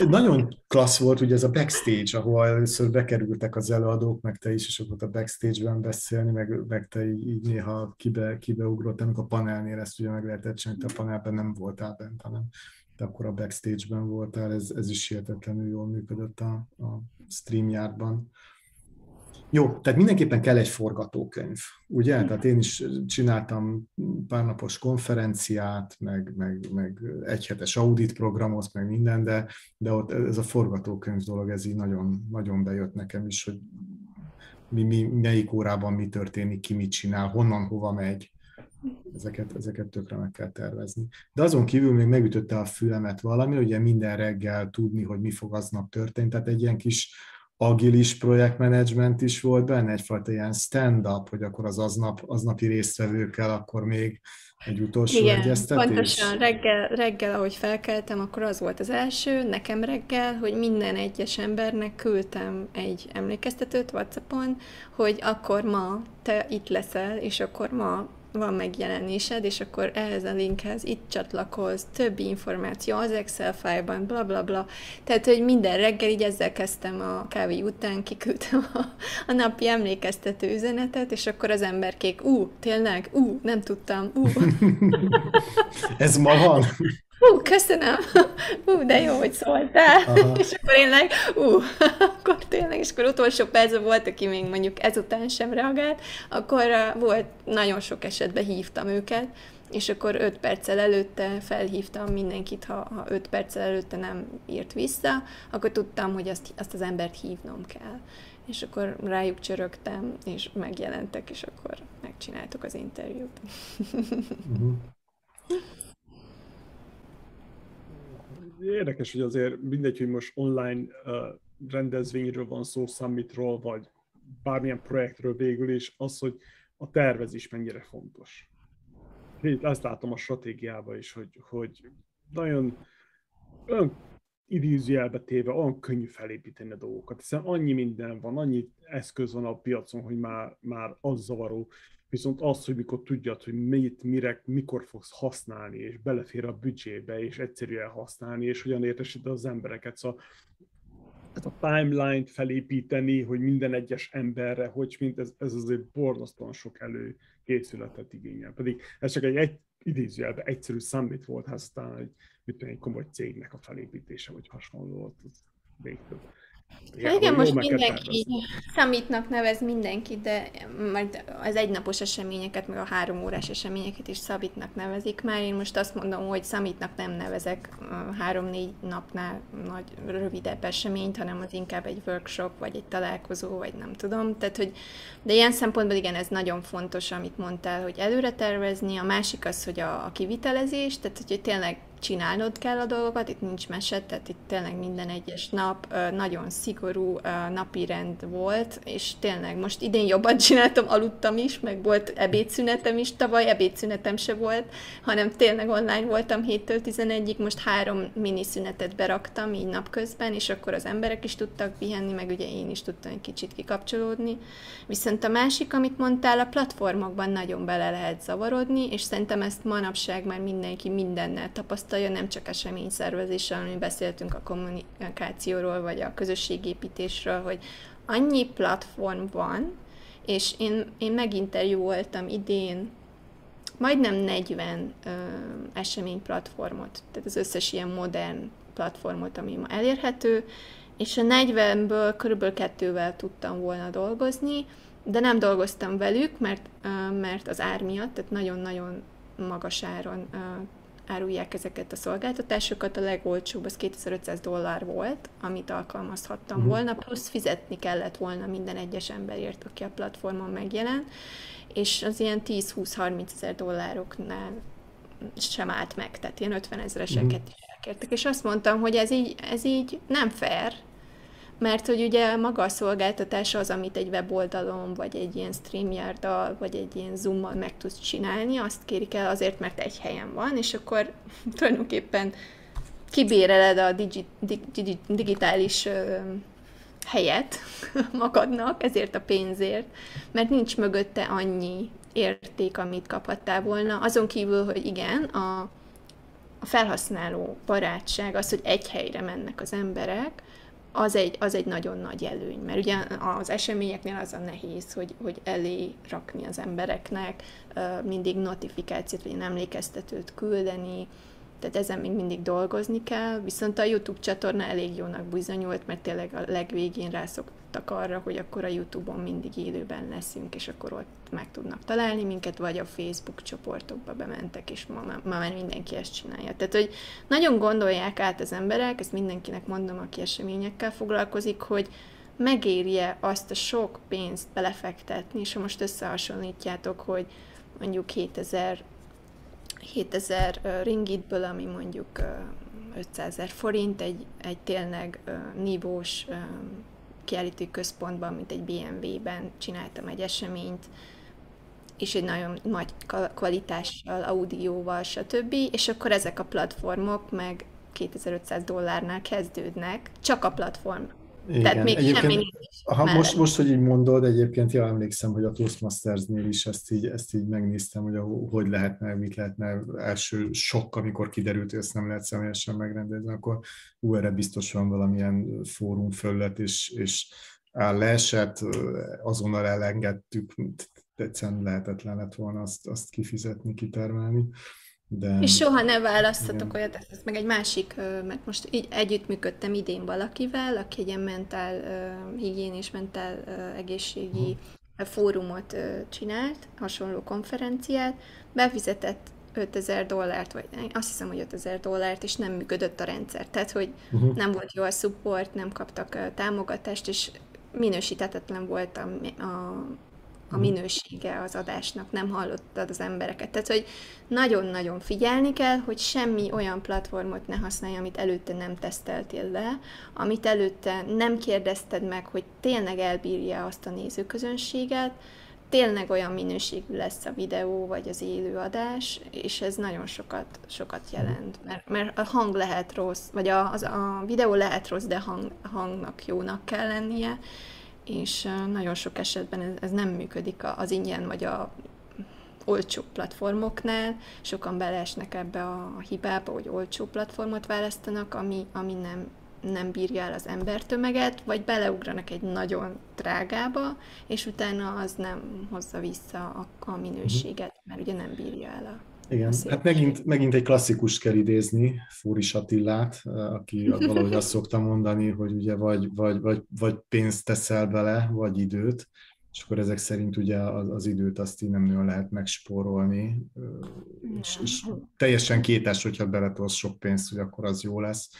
Nagyon klassz volt ugye ez a backstage, ahol először bekerültek az előadók, meg te is, és ott a backstage-ben beszélni, meg, meg te így, így néha kibe, kibeugrott, amikor a panelnél ezt ugye meg lehetett csinálni, a panelben nem voltál bent, hanem te akkor a backstage-ben voltál, ez, ez is hihetetlenül jól működött a, a StreamYardban. Jó, tehát mindenképpen kell egy forgatókönyv, ugye? Igen. Tehát én is csináltam pár napos konferenciát, meg, meg, meg egyhetes audit programot, meg minden, de, de ott ez a forgatókönyv dolog, ez így nagyon, nagyon bejött nekem is, hogy mi, mi, melyik órában mi történik, ki mit csinál, honnan, hova megy. Ezeket, ezeket tökre meg kell tervezni. De azon kívül még megütötte a fülemet valami, ugye minden reggel tudni, hogy mi fog aznap történni, tehát egy ilyen kis agilis projektmenedzsment is volt benne, egyfajta ilyen stand-up, hogy akkor az aznap, aznapi résztvevőkkel akkor még Egy utolsó Igen, egyeztetés? pontosan reggel, reggel, ahogy felkeltem, akkor az volt az első, nekem reggel, hogy minden egyes embernek küldtem egy emlékeztetőt Whatsappon, hogy akkor ma te itt leszel, és akkor ma van megjelenésed, és akkor ehhez a linkhez itt csatlakoz, többi információ az Excel fájlban, bla bla bla. Tehát, hogy minden reggel így ezzel kezdtem a kávé után, kiküldtem a, a napi emlékeztető üzenetet, és akkor az emberkék, ú, tényleg, ú, nem tudtam, ú. (laughs) Ez ma van? Ú, köszönöm, (laughs) ú, de jó, hogy szóltál. Aha. (laughs) És akkor én like, ú, (laughs) akkor tényleg, és akkor utolsó percben volt, aki még mondjuk ezután sem reagált, akkor uh, volt, nagyon sok esetben hívtam őket, és akkor öt perccel előtte felhívtam mindenkit, ha, ha öt perccel előtte nem írt vissza, akkor tudtam, hogy azt, azt az embert hívnom kell. És akkor rájuk csörögtem, és megjelentek, és akkor megcsináltuk az interjút. Uh-huh. Érdekes, hogy azért mindegy, hogy most online uh, rendezvényről van szó, summitról, vagy bármilyen projektről végül is, az, hogy a tervezés mennyire fontos. Én ezt látom a stratégiában is, hogy, hogy nagyon olyan idézőjelbe téve olyan könnyű felépíteni a dolgokat, hiszen annyi minden van, annyi eszköz van a piacon, hogy már, már az zavaró, Viszont az, hogy mikor tudjad, hogy mit, mire, mikor fogsz használni, és belefér a büdzsébe, és egyszerűen használni, és hogyan értesíted az embereket. Szóval ezt a timeline-t felépíteni, hogy minden egyes emberre, hogy mint ez, ez azért borzasztóan sok előkészületet igényel. Pedig ez csak egy, egy idézőjelben egyszerű summit volt, hát aztán egy, mit egy komoly cégnek a felépítése, vagy hasonló volt, az még. Igen, igen most mindenki summitnak nevez mindenki, de majd az egynapos eseményeket, meg a három órás eseményeket is szabitnak nevezik már. Én most azt mondom, hogy summitnak nem nevezek három-négy napnál nagy, rövidebb eseményt, hanem az inkább egy workshop, vagy egy találkozó, vagy nem tudom. Tehát, hogy, de ilyen szempontból igen, ez nagyon fontos, amit mondtál, hogy előre tervezni. A másik az, hogy a, a kivitelezés, tehát hogy tényleg csinálnod kell a dolgokat, itt nincs mese, tehát itt tényleg minden egyes nap nagyon szigorú napi rend volt, és tényleg most idén jobban (laughs) csináltam, aludtam is, meg volt ebédszünetem is, tavaly ebédszünetem se volt, hanem tényleg online voltam 7-től 11-ig, most három miniszünetet beraktam így napközben, és akkor az emberek is tudtak pihenni, meg ugye én is tudtam egy kicsit kikapcsolódni. Viszont a másik, amit mondtál, a platformokban nagyon bele lehet zavarodni, és szerintem ezt manapság már mindenki mindennel tapasztal tapasztalja, nem csak eseményszervezéssel, ami beszéltünk a kommunikációról, vagy a közösségépítésről, hogy annyi platform van, és én, én meginterjúoltam idén majdnem 40 ö, eseményplatformot, tehát az összes ilyen modern platformot, ami ma elérhető, és a 40-ből körülbelül kettővel tudtam volna dolgozni, de nem dolgoztam velük, mert, mert az ár miatt, tehát nagyon-nagyon magas áron árulják ezeket a szolgáltatásokat. A legolcsóbb az 2500 dollár volt, amit alkalmazhattam uh-huh. volna, plusz fizetni kellett volna minden egyes emberért, aki a platformon megjelent, és az ilyen 10-20-30 ezer dollároknál sem állt meg, tehát ilyen 50 ezereseket uh-huh. is elkértek. És azt mondtam, hogy ez így, ez így nem fair, mert hogy ugye maga a szolgáltatás az, amit egy weboldalon, vagy egy ilyen streamyard vagy egy ilyen zoom meg tudsz csinálni, azt kérik el azért, mert egy helyen van, és akkor (laughs) tulajdonképpen kibéreled a digi, digi, digitális ö, helyet (laughs) magadnak, ezért a pénzért, mert nincs mögötte annyi érték, amit kaphattál volna. Azon kívül, hogy igen, a, a felhasználó barátság, az, hogy egy helyre mennek az emberek, az egy, az egy nagyon nagy előny, mert ugye az eseményeknél az a nehéz, hogy, hogy elé rakni az embereknek, mindig notifikációt vagy emlékeztetőt küldeni, tehát ezen még mindig dolgozni kell, viszont a YouTube csatorna elég jónak bizonyult, mert tényleg a legvégén rászoktak arra, hogy akkor a YouTube-on mindig élőben leszünk, és akkor ott meg tudnak találni minket, vagy a Facebook csoportokba bementek, és ma, ma már mindenki ezt csinálja. Tehát, hogy nagyon gondolják át az emberek, ezt mindenkinek mondom, aki eseményekkel foglalkozik, hogy megérje azt a sok pénzt belefektetni, és ha most összehasonlítjátok, hogy mondjuk 2000 7000 ringitből, ami mondjuk 500 ezer forint, egy, egy tényleg nívós kiállító központban, mint egy BMW-ben csináltam egy eseményt, és egy nagyon nagy kvalitással, audióval, stb. És akkor ezek a platformok meg 2500 dollárnál kezdődnek, csak a platform. Igen. Tehát még egyébként, semmi ha most, most, hogy így mondod, egyébként jól emlékszem, hogy a Toastmasters-nél is ezt így, ezt így megnéztem, hogy a, hogy lehetne, mit lehetne első sok, amikor kiderült, hogy ezt nem lehet személyesen megrendezni, akkor ú, erre biztos van valamilyen fórum fölött, és, és áll leesett, azonnal elengedtük, egyszerűen lehetetlen lett volna azt, azt kifizetni, kitermelni. De... És soha ne választhatok olyat, ez meg egy másik, mert most így együttműködtem idén valakivel, aki egy ilyen mentál higiénés, mentál egészségi uh-huh. fórumot csinált, hasonló konferenciát, befizetett 5000 dollárt, vagy azt hiszem, hogy 5000 dollárt, és nem működött a rendszer. Tehát, hogy uh-huh. nem volt jó a support, nem kaptak támogatást, és minősítetetlen volt a, a a mhm. minősége az adásnak, nem hallottad az embereket. Tehát, hogy nagyon-nagyon figyelni kell, hogy semmi olyan platformot ne használj, amit előtte nem teszteltél le, amit előtte nem kérdezted meg, hogy tényleg elbírja azt a nézőközönséget, tényleg olyan minőségű lesz a videó, vagy az élőadás, és ez nagyon sokat, sokat jelent, mert, mert a hang lehet rossz, vagy a, az, a videó lehet rossz, de hang, hangnak jónak kell lennie, és nagyon sok esetben ez, ez nem működik az ingyen vagy a olcsó platformoknál. Sokan beleesnek ebbe a hibába, hogy olcsó platformot választanak, ami, ami nem, nem bírja el az embertömeget, vagy beleugranak egy nagyon drágába, és utána az nem hozza vissza a, a minőséget, mert ugye nem bírja el a igen, hát megint, megint egy klasszikus kell idézni, Fúris Attillát, aki (laughs) valahogy azt szokta mondani, hogy ugye vagy, vagy, vagy, vagy pénzt teszel bele, vagy időt, és akkor ezek szerint ugye az, az időt azt így nem nagyon lehet megspórolni, és, és teljesen kétes, hogyha beletolsz sok pénzt, hogy akkor az jó lesz.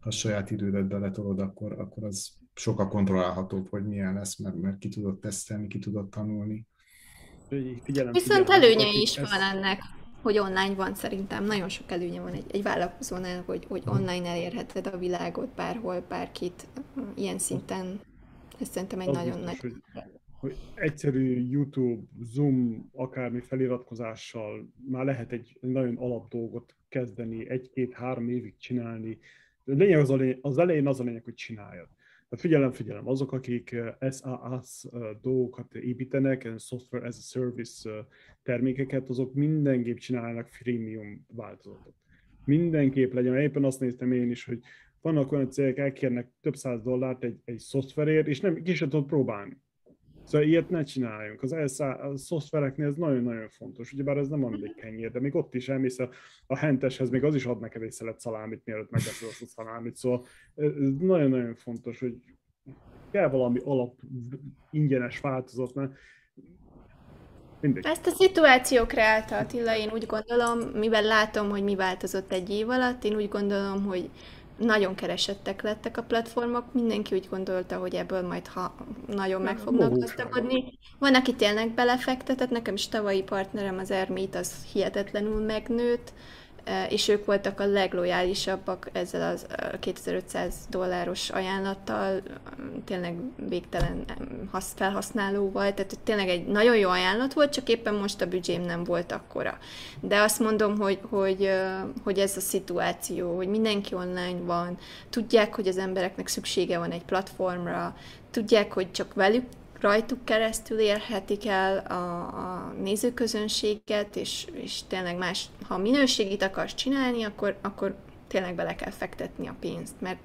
Ha a saját idődet beletolod, akkor, akkor az sokkal kontrollálhatóbb, hogy milyen lesz, mert, mert ki tudod tesztelni, ki tudod tanulni. Figyelem, Viszont figyelem, előnye is van ennek hogy online van szerintem. Nagyon sok előnye van egy, egy vállalkozónál, hogy, hogy online elérheted a világot bárhol, bárkit ilyen szinten. Ez szerintem egy Az nagyon nagy... Hogy, hogy egyszerű YouTube, Zoom, akármi feliratkozással már lehet egy nagyon alap dolgot kezdeni, egy-két-három évig csinálni. A lényeg az, a lényeg, az elején az a lényeg, hogy csináljad. Tehát figyelem, figyelem, azok, akik SaaS dolgokat építenek, software as a service termékeket, azok mindenképp csinálnak freemium változatot. Mindenképp legyen, éppen azt néztem én is, hogy vannak olyan cégek, elkérnek több száz dollárt egy, egy szoftverért, és nem, ki sem tudod próbálni. Szóval ilyet ne csináljunk. Az elszá, a szoftvereknél ez nagyon-nagyon fontos. Ugyebár ez nem van egy kenyér, de még ott is elmész a, a henteshez, még az is ad neked egy szelet szalámit, mielőtt megveszed azt a szalámit. Szóval ez nagyon-nagyon fontos, hogy kell valami alap ingyenes változat, mert Mindegy. Ezt a szituáció kreálta Attila, én úgy gondolom, mivel látom, hogy mi változott egy év alatt, én úgy gondolom, hogy nagyon keresettek lettek a platformok, mindenki úgy gondolta, hogy ebből majd ha nagyon meg fognak gazdagodni. Van, aki tényleg belefektetett, nekem is tavalyi partnerem az Ermit, az hihetetlenül megnőtt, és ők voltak a leglojálisabbak ezzel az 2500 dolláros ajánlattal, tényleg végtelen felhasználóval, tehát tényleg egy nagyon jó ajánlat volt, csak éppen most a büdzsém nem volt akkora. De azt mondom, hogy, hogy, hogy ez a szituáció, hogy mindenki online van, tudják, hogy az embereknek szüksége van egy platformra, tudják, hogy csak velük rajtuk keresztül érhetik el a, a nézőközönséget, és, és tényleg más, ha minőségit akarsz csinálni, akkor, akkor tényleg bele kell fektetni a pénzt, mert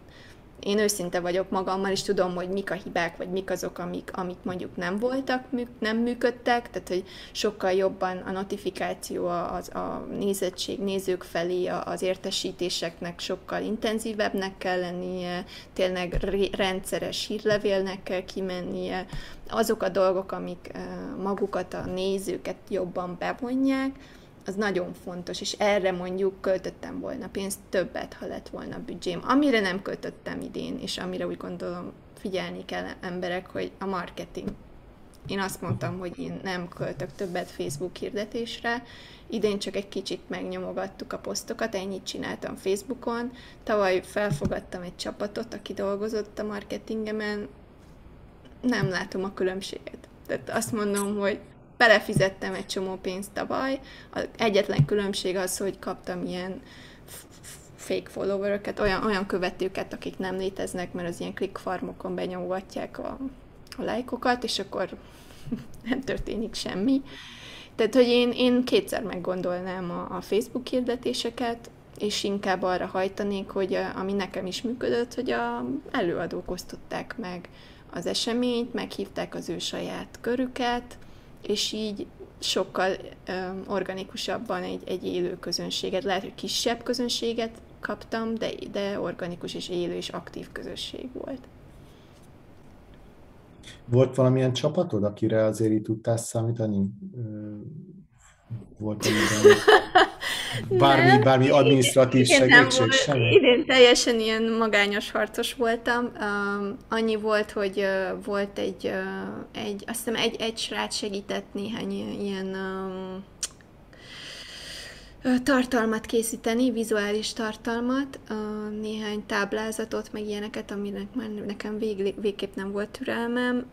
én őszinte vagyok magammal, és tudom, hogy mik a hibák, vagy mik azok, amik, amik mondjuk nem voltak, nem működtek, tehát hogy sokkal jobban a notifikáció, az, a nézettség nézők felé, az értesítéseknek sokkal intenzívebbnek kell lennie, tényleg rendszeres hírlevélnek kell kimennie, azok a dolgok, amik magukat, a nézőket jobban bevonják, az nagyon fontos, és erre mondjuk költöttem volna pénzt többet, ha lett volna büdzsém. Amire nem költöttem idén, és amire úgy gondolom figyelni kell emberek, hogy a marketing. Én azt mondtam, hogy én nem költök többet Facebook hirdetésre, idén csak egy kicsit megnyomogattuk a posztokat, ennyit csináltam Facebookon. Tavaly felfogadtam egy csapatot, aki dolgozott a marketingemen, nem látom a különbséget. Tehát azt mondom, hogy belefizettem egy csomó pénzt tavaly. A egyetlen különbség az, hogy kaptam ilyen fake followeröket, olyan, olyan követőket, akik nem léteznek, mert az ilyen click farmokon benyomogatják a, a lájkokat, és akkor (laughs) nem történik semmi. Tehát, hogy én, én kétszer meggondolnám a, a Facebook hirdetéseket, és inkább arra hajtanék, hogy a, ami nekem is működött, hogy a előadók osztották meg az eseményt, meghívták az ő saját körüket, és így sokkal um, organikusabban egy, egy élő közönséget, lehet, hogy kisebb közönséget kaptam, de, de organikus és élő és aktív közösség volt. Volt valamilyen csapatod, akire azért így tudtál számítani? Volt bármi, nem, bármi adminisztratív segítség? Semmi? Idén teljesen ilyen magányos harcos voltam. Um, annyi volt, hogy uh, volt egy, uh, egy, azt hiszem egy, egy srác segített néhány ilyen um, tartalmat készíteni, vizuális tartalmat, néhány táblázatot, meg ilyeneket, aminek már nekem vég, végképp nem volt türelmem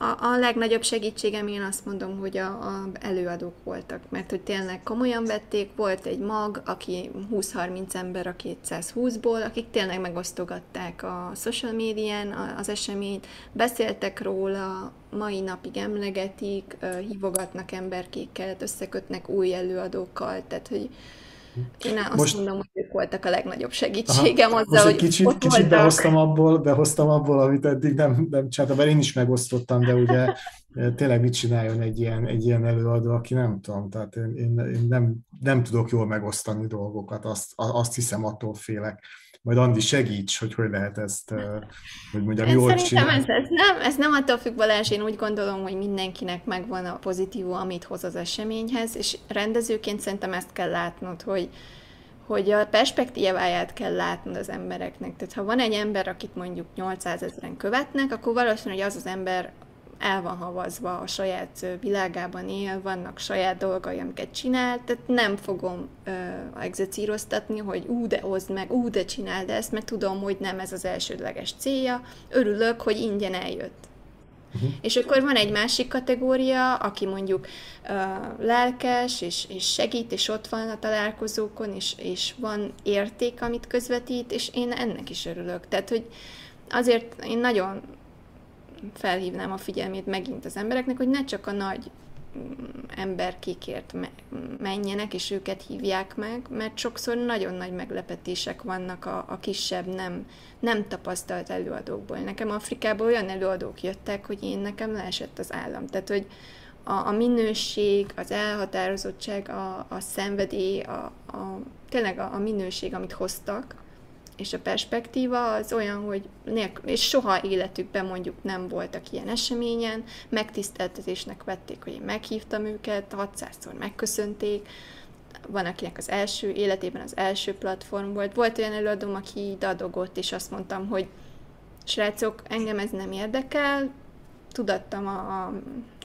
a, a legnagyobb segítségem én azt mondom, hogy a, a előadók voltak, mert hogy tényleg komolyan vették, volt egy mag, aki 20-30 ember a 220-ból, akik tényleg megosztogatták a social médián az eseményt, beszéltek róla, mai napig emlegetik, hívogatnak emberkéket, összekötnek új előadókkal, tehát hogy én azt Most... mondom, hogy ők voltak a legnagyobb segítségem Aha. azzal, Most egy kicsit, kicsit behoztam abból, behoztam abból, amit eddig nem, nem csináltam, mert én is megosztottam, de ugye (laughs) eh, tényleg mit csináljon egy ilyen, egy ilyen előadó, aki nem tudom, tehát én, én, én nem, nem tudok jól megosztani dolgokat, azt, azt hiszem, attól félek majd Andi segíts, hogy hogy lehet ezt, hogy mondjam, jól csinálni. Ez, ez, nem, ez nem attól függ, Balázs, én úgy gondolom, hogy mindenkinek megvan a pozitívum, amit hoz az eseményhez, és rendezőként szerintem ezt kell látnod, hogy, hogy a perspektíváját kell látnod az embereknek. Tehát ha van egy ember, akit mondjuk 800 ezeren követnek, akkor valószínűleg az az ember el van havazva, a saját világában él, vannak saját dolgai, amiket csinál, tehát nem fogom ö, execíroztatni, hogy ú, de hozd meg, ú, de csináld ezt, mert tudom, hogy nem ez az elsődleges célja, örülök, hogy ingyen eljött. Uh-huh. És akkor van egy másik kategória, aki mondjuk uh, lelkes, és, és segít, és ott van a találkozókon, és, és van érték, amit közvetít, és én ennek is örülök. Tehát, hogy azért én nagyon felhívnám a figyelmét megint az embereknek, hogy ne csak a nagy mm, emberkékért menjenek, és őket hívják meg, mert sokszor nagyon nagy meglepetések vannak a, a kisebb, nem, nem tapasztalt előadókból. Nekem Afrikából olyan előadók jöttek, hogy én nekem leesett az állam. Tehát, hogy a, a minőség, az elhatározottság, a, a szenvedély, a, a, tényleg a, a minőség, amit hoztak, és a perspektíva az olyan, hogy nélkül, és soha életükben mondjuk nem voltak ilyen eseményen, megtiszteltetésnek vették, hogy én meghívtam őket, 600-szor megköszönték, van akinek az első életében az első platform volt. Volt olyan előadóm, aki dadogott, és azt mondtam, hogy srácok, engem ez nem érdekel, tudattam a, a,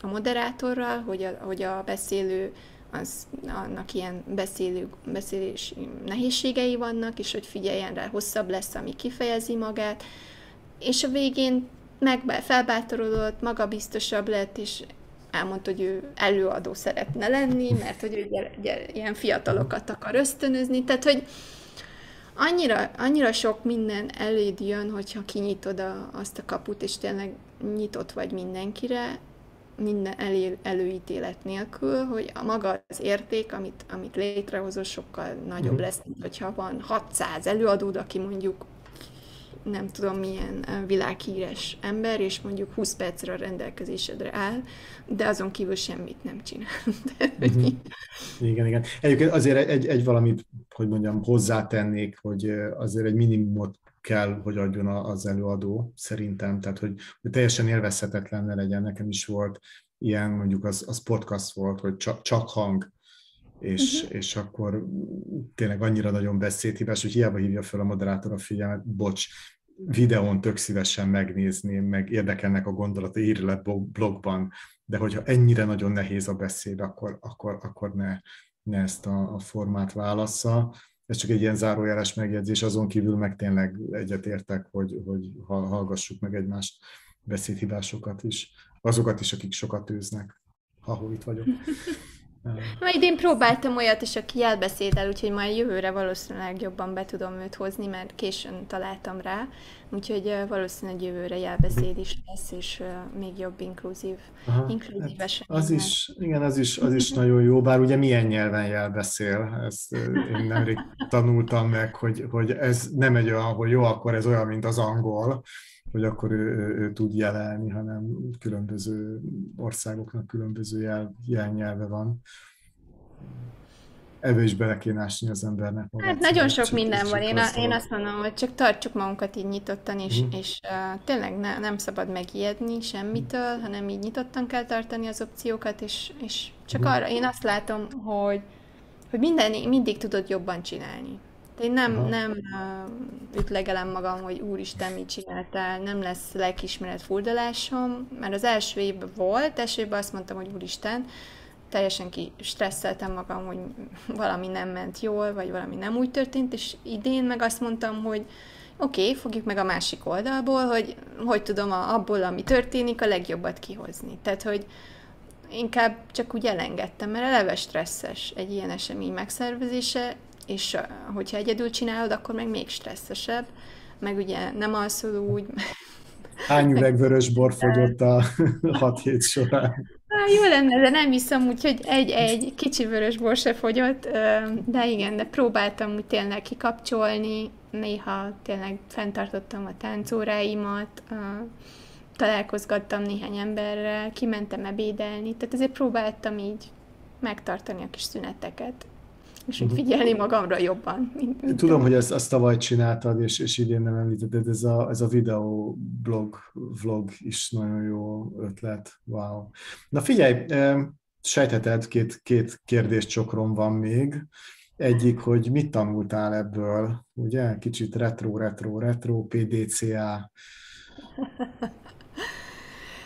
a moderátorral, hogy a, hogy a beszélő az, annak ilyen beszélő, beszélés nehézségei vannak, és hogy figyeljen rá, hosszabb lesz, ami kifejezi magát, és a végén meg felbátorodott, magabiztosabb lett, és elmondta, hogy ő előadó szeretne lenni, mert hogy ő gyere, gyere, ilyen fiatalokat akar ösztönözni, tehát hogy annyira, annyira sok minden eléd jön, hogyha kinyitod a, azt a kaput, és tényleg nyitott vagy mindenkire, minden elő, előítélet nélkül, hogy a maga az érték, amit, amit létrehozol, sokkal nagyobb mm. lesz, mint hogyha van 600 előadód, aki mondjuk nem tudom milyen világhíres ember, és mondjuk 20 percre a rendelkezésedre áll, de azon kívül semmit nem csinál. uh-huh. (laughs) Igen, igen. Egyébként azért egy, egy valamit, hogy mondjam, hozzátennék, hogy azért egy minimumot kell, hogy adjon az előadó, szerintem, tehát hogy, hogy teljesen élvezhetetlen ne legyen. Nekem is volt ilyen, mondjuk az, az podcast volt, hogy csak, csak hang, és, uh-huh. és akkor tényleg annyira nagyon beszédhibás, hogy hiába hívja fel a moderátor a figyelmet, bocs, videón tök szívesen megnézném, meg érdekelnek a gondolata, írj le blogban, de hogyha ennyire nagyon nehéz a beszéd, akkor, akkor, akkor ne, ne ezt a, a formát válassza ez csak egy ilyen zárójeles megjegyzés, azon kívül meg tényleg egyetértek, hogy, hogy hallgassuk meg egymást beszédhibásokat is, azokat is, akik sokat őznek. ha itt vagyok. (laughs) Majd én próbáltam olyat is, aki jelbeszédel, úgyhogy majd jövőre valószínűleg jobban be tudom őt hozni, mert későn találtam rá, úgyhogy valószínűleg jövőre jelbeszéd is lesz, és még jobb inkluzív, Aha, inkluzív hát Az is, igen, az is, az is nagyon jó, bár ugye milyen nyelven jelbeszél, ezt én nemrég tanultam meg, hogy, hogy ez nem egy olyan, hogy jó, akkor ez olyan, mint az angol, hogy akkor ő, ő, ő tud jelenni, hanem különböző országoknak különböző jel, jelnyelve van. Ebbe is bele kéne ásni az embernek. Magát, hát nagyon sok csak, minden van. Én, a, én azt mondom, hogy csak tartsuk magunkat így nyitottan, és, mm. és uh, tényleg ne, nem szabad megijedni semmitől, hanem így nyitottan kell tartani az opciókat, és, és csak mm. arra, én azt látom, hogy, hogy minden, mindig tudod jobban csinálni. Én nem, Aha. nem uh, ütlegelem magam, hogy úristen, mit csináltál, nem lesz lelkismeret furdalásom, mert az első évben volt, első évben azt mondtam, hogy úristen, teljesen ki stresszeltem magam, hogy (laughs) valami nem ment jól, vagy valami nem úgy történt, és idén meg azt mondtam, hogy oké, okay, fogjuk meg a másik oldalból, hogy hogy tudom a, abból, ami történik, a legjobbat kihozni. Tehát, hogy inkább csak úgy elengedtem, mert eleve stresszes egy ilyen esemény megszervezése, és hogyha egyedül csinálod, akkor meg még stresszesebb, meg ugye nem alszol úgy. (laughs) Hány üveg vörös bor (laughs) fogyott a (laughs) hat hét során? Há, jó lenne, de nem hiszem úgy, hogy egy-egy kicsi vörös bor se fogyott, de igen, de próbáltam úgy tényleg kikapcsolni, néha tényleg fenntartottam a táncóráimat, találkozgattam néhány emberrel, kimentem ebédelni, tehát azért próbáltam így megtartani a kis szüneteket és úgy mhm. figyelni magamra jobban. Mint, mint Tudom, hogy ezt, ezt tavaly csináltad, és, és idén nem említetted, ez a, ez a videó blog, vlog is nagyon jó ötlet. Wow. Na figyelj, sejtheted, két, két kérdéscsokrom van még. Egyik, hogy mit tanultál ebből, ugye? Kicsit retro, retro, retro, PDCA. (laughs)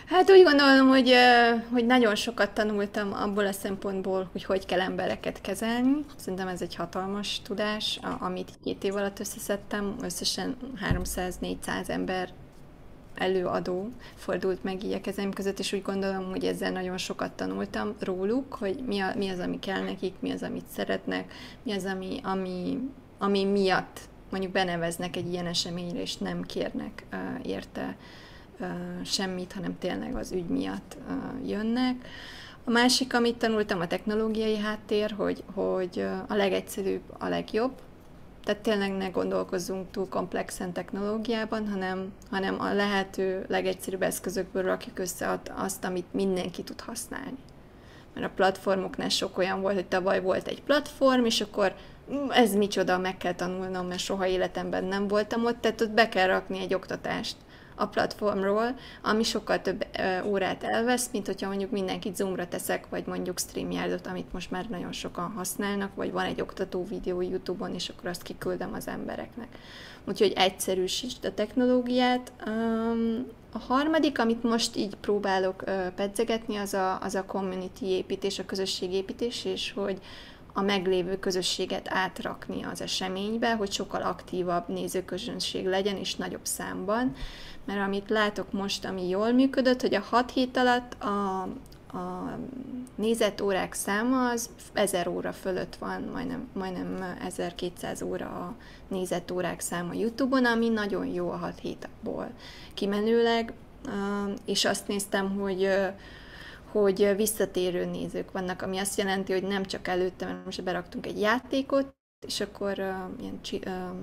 Hát úgy gondolom, hogy, hogy nagyon sokat tanultam abból a szempontból, hogy hogy kell embereket kezelni. Szerintem ez egy hatalmas tudás, amit két év alatt összeszedtem. Összesen 300-400 ember előadó fordult meg így a kezem között, és úgy gondolom, hogy ezzel nagyon sokat tanultam róluk, hogy mi, a, mi az, ami kell nekik, mi az, amit szeretnek, mi az, ami, ami, ami miatt mondjuk beneveznek egy ilyen eseményre, és nem kérnek uh, érte semmit, hanem tényleg az ügy miatt jönnek. A másik, amit tanultam, a technológiai háttér, hogy, hogy a legegyszerűbb a legjobb, tehát tényleg ne gondolkozzunk túl komplexen technológiában, hanem, hanem a lehető legegyszerűbb eszközökből rakjuk össze azt, amit mindenki tud használni. Mert a platformoknál sok olyan volt, hogy tavaly volt egy platform, és akkor mm, ez micsoda, meg kell tanulnom, mert soha életemben nem voltam ott, tehát ott be kell rakni egy oktatást a platformról, ami sokkal több órát elvesz, mint hogyha mondjuk mindenkit Zoomra teszek, vagy mondjuk StreamYardot, amit most már nagyon sokan használnak, vagy van egy oktató videó YouTube-on, és akkor azt kiküldem az embereknek. Úgyhogy egyszerűsítsd a technológiát. A harmadik, amit most így próbálok pedzegetni, az a, az a community építés, a közösségépítés, és hogy a meglévő közösséget átrakni az eseménybe, hogy sokkal aktívabb nézőközönség legyen, és nagyobb számban. Mert amit látok most, ami jól működött, hogy a 6 hét alatt a, a nézett órák száma az 1000 óra fölött van, majdnem, majdnem 1200 óra a nézett órák száma YouTube-on, ami nagyon jó a 6 hétból kimenőleg, és azt néztem, hogy hogy visszatérő nézők vannak, ami azt jelenti, hogy nem csak előtte, mert most beraktunk egy játékot, és akkor uh, ilyen uh,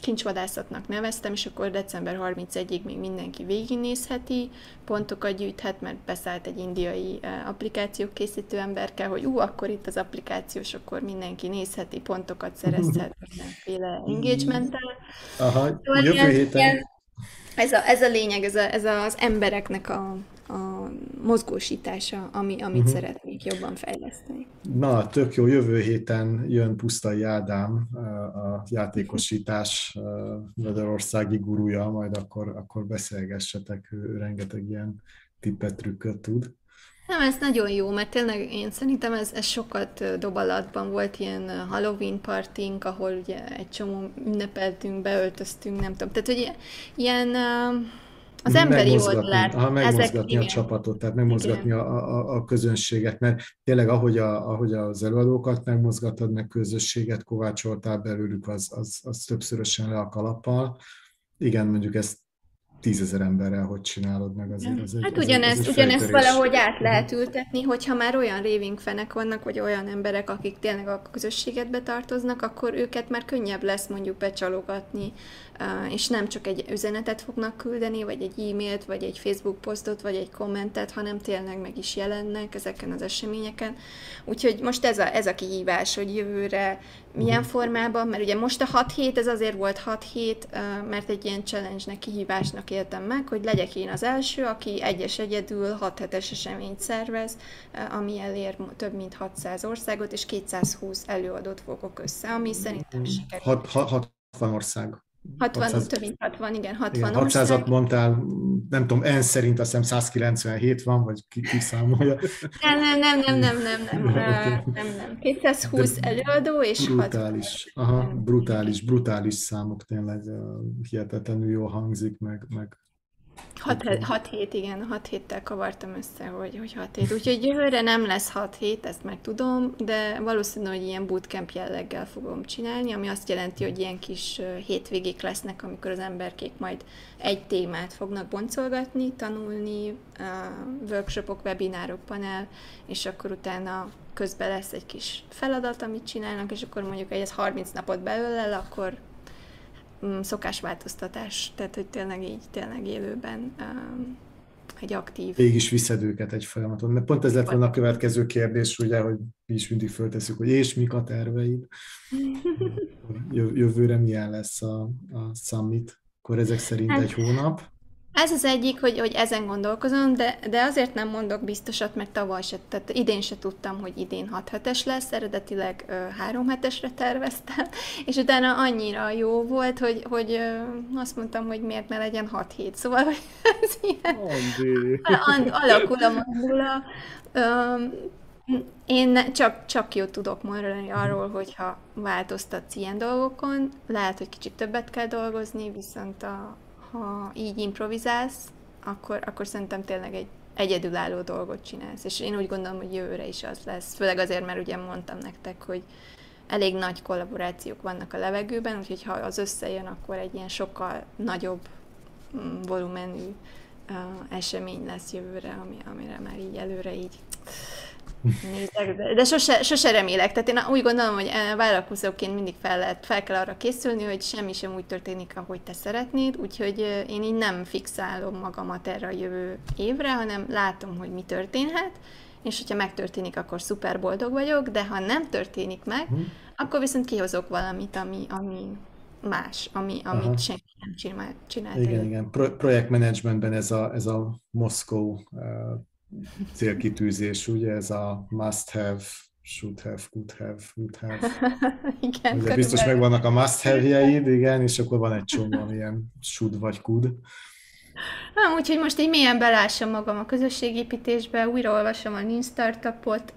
kincsvadászatnak neveztem, és akkor december 31-ig még mindenki végignézheti, pontokat gyűjthet, mert beszállt egy indiai applikáció készítő emberke, hogy ú, akkor itt az applikációs, akkor mindenki nézheti, pontokat szerezhet (laughs) mindenféle engagementtel. Aha, szóval jövő héten. Ilyen, ez, a, ez a lényeg, ez, a, ez az embereknek a a mozgósítása, ami, amit uh-huh. szeretnék jobban fejleszteni. Na, tök jó, jövő héten jön Pusztai Ádám, a játékosítás Magyarországi gurúja, majd akkor, akkor beszélgessetek, ő rengeteg ilyen tippet, trükköt tud. Nem, ez nagyon jó, mert tényleg én szerintem ez, ez sokat dobalatban volt ilyen Halloween partink, ahol ugye egy csomó ünnepeltünk, beöltöztünk, nem tudom. Tehát, hogy ilyen az emberi oldalát. Ha megmozgatni ezek, a csapatot, tehát megmozgatni a, a, a közönséget, mert tényleg ahogy, a, ahogy az előadókat megmozgatod, meg közösséget kovácsoltál belőlük, az, az, az többszörösen le a kalappal. Igen, mondjuk ezt tízezer emberrel hogy csinálod meg azért. Az hát ugyanezt, ugyanezt valahogy át lehet ültetni, hogyha már olyan raving fenek vannak, vagy olyan emberek, akik tényleg a közösséget betartoznak, akkor őket már könnyebb lesz mondjuk becsalogatni, és nem csak egy üzenetet fognak küldeni, vagy egy e-mailt, vagy egy Facebook posztot, vagy egy kommentet, hanem tényleg meg is jelennek ezeken az eseményeken. Úgyhogy most ez a, ez a kihívás, hogy jövőre milyen uh-huh. formában, mert ugye most a 6 hét, ez azért volt 6 hét, mert egy ilyen challenge-nek, kihívásnak éltem meg, hogy legyek én az első, aki egyes egyedül 6 hetes eseményt szervez, ami elér több mint 600 országot, és 220 előadót fogok össze, ami szerintem sikerült. 60 ország. 60, 600, több mint 60, igen, 60 igen, 600-at mondtál, nem tudom, en szerint azt hiszem 197 van, vagy ki, ki számolja. Nem, nem, nem, nem, nem, nem, nem, nem, (laughs) nem, nem. 220 De előadó és brutális, 60. Aha, brutális, brutális számok tényleg, hihetetlenül jól hangzik, meg, meg 6 hét, igen, 6 héttel kavartam össze, hogy, hogy 6 hét. Úgyhogy jövőre nem lesz 6 hét, ezt meg tudom, de valószínű, hogy ilyen bootcamp jelleggel fogom csinálni, ami azt jelenti, hogy ilyen kis hétvégék lesznek, amikor az emberkék majd egy témát fognak boncolgatni, tanulni, workshopok, webinárok, panel, és akkor utána közben lesz egy kis feladat, amit csinálnak, és akkor mondjuk egy 30 napot belőle, akkor szokásváltoztatás, tehát hogy tényleg így, tényleg élőben um, egy aktív... Végig is viszed őket egy folyamaton. Mert pont ez lett volna a következő kérdés, ugye, hogy mi is mindig föltesszük, hogy és mik a terveid? (laughs) Jövőre milyen lesz a, a summit? Akkor ezek szerint hát, egy hónap. Ez az egyik, hogy, hogy ezen gondolkozom, de, de azért nem mondok biztosat, mert tavaly se, tehát idén se tudtam, hogy idén 6 hetes lesz, eredetileg ö, 3 hetesre terveztem, (laughs) és utána annyira jó volt, hogy, hogy azt mondtam, hogy miért ne legyen 6 hét, szóval (laughs) ez ilyen (laughs) alakul a mandula. Én csak, csak jót tudok mondani arról, hogyha változtatsz ilyen dolgokon, lehet, hogy kicsit többet kell dolgozni, viszont a, ha így improvizálsz, akkor, akkor szerintem tényleg egy egyedülálló dolgot csinálsz. És én úgy gondolom, hogy jövőre is az lesz. Főleg azért, mert ugye mondtam nektek, hogy elég nagy kollaborációk vannak a levegőben, úgyhogy ha az összejön, akkor egy ilyen sokkal nagyobb mm, volumenű uh, esemény lesz jövőre, ami, amire már így előre így Nézek, de, de sose, sose remélek. Tehát én úgy gondolom, hogy eh, vállalkozóként mindig fel, lehet, fel kell arra készülni, hogy semmi sem úgy történik, ahogy te szeretnéd, úgyhogy eh, én így nem fixálom magamat erre a jövő évre, hanem látom, hogy mi történhet, és hogyha megtörténik, akkor szuper boldog vagyok, de ha nem történik meg, hmm. akkor viszont kihozok valamit, ami, ami más, ami, amit Aha. senki nem csinál, csinált. Igen, igen. Pro- projektmenedzsmentben ez a, ez a Moszkó uh, célkitűzés, ugye ez a must have, should have, could have, would have. (laughs) igen, Ugye biztos megvannak a must have-jeid, igen, és akkor van egy csomó ilyen should vagy could. Nem, úgyhogy most így mélyen belássam magam a közösségépítésbe, újra olvasom a Lean Startupot,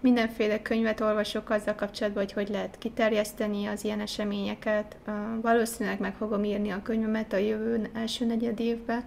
mindenféle könyvet olvasok azzal kapcsolatban, hogy hogy lehet kiterjeszteni az ilyen eseményeket. Valószínűleg meg fogom írni a könyvemet a jövő első negyed évben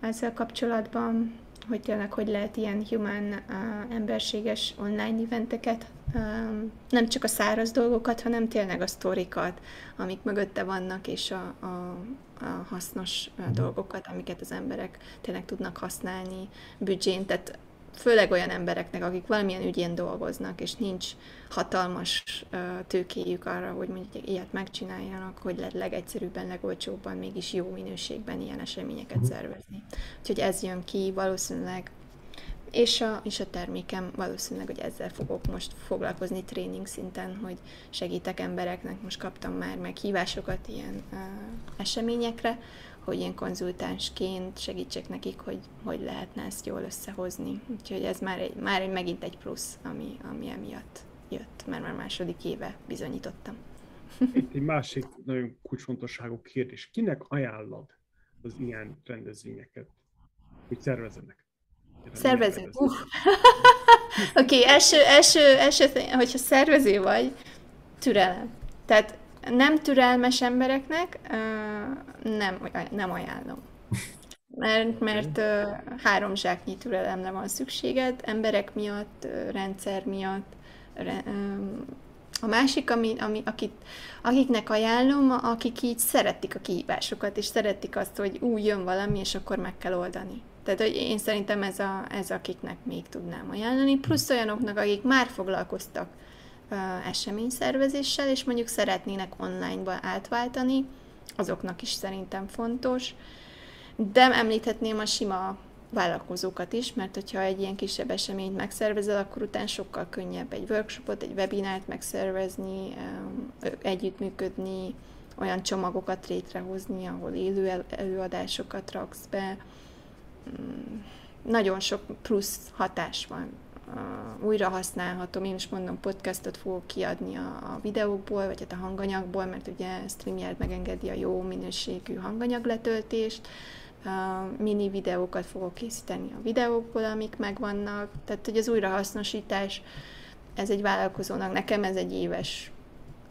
ezzel kapcsolatban hogy tényleg hogy lehet ilyen human, uh, emberséges online eventeket, um, nem csak a száraz dolgokat, hanem tényleg a sztorikat, amik mögötte vannak, és a, a, a hasznos uh, dolgokat, amiket az emberek tényleg tudnak használni büdzsén. Tehát főleg olyan embereknek, akik valamilyen ügyén dolgoznak, és nincs hatalmas tőkéjük arra, hogy mondjuk ilyet megcsináljanak, hogy lehet legegyszerűbben, legolcsóbban, mégis jó minőségben ilyen eseményeket uh-huh. szervezni. Úgyhogy ez jön ki valószínűleg és a, és a termékem valószínűleg, hogy ezzel fogok most foglalkozni tréning szinten, hogy segítek embereknek, most kaptam már meghívásokat ilyen uh, eseményekre, hogy ilyen konzultánsként segítsek nekik, hogy hogy lehetne ezt jól összehozni. Úgyhogy ez már, egy, már egy, megint egy plusz, ami, ami emiatt jött, mert már második éve bizonyítottam. Itt egy másik nagyon kulcsfontosságú kérdés. Kinek ajánlod az ilyen rendezvényeket, hogy szervezenek? Szervező. Uh. (laughs) Oké, okay, első, első, első, hogyha szervező vagy, türelem. Tehát nem türelmes embereknek nem, nem ajánlom. mert, mert három zsáknyi türelemre van szükséged, emberek miatt, rendszer miatt. A másik, ami, ami, akit, akiknek ajánlom, akik így szeretik a kihívásokat, és szeretik azt, hogy úgy jön valami, és akkor meg kell oldani. Tehát hogy én szerintem ez, a, ez akiknek még tudnám ajánlani, plusz olyanoknak, akik már foglalkoztak eseményszervezéssel, és mondjuk szeretnének online-ba átváltani, azoknak is szerintem fontos. De említhetném a sima vállalkozókat is, mert hogyha egy ilyen kisebb eseményt megszervezel, akkor utána sokkal könnyebb egy workshopot, egy webinárt megszervezni, együttműködni, olyan csomagokat létrehozni, ahol élő előadásokat raksz be. Mm, nagyon sok plusz hatás van. Újra használhatom, én is mondom, podcastot fogok kiadni a, videókból, vagy hát a hanganyagból, mert ugye StreamYard megengedi a jó minőségű hanganyagletöltést, mini videókat fogok készíteni a videókból, amik megvannak, tehát hogy az újrahasznosítás, ez egy vállalkozónak, nekem ez egy éves,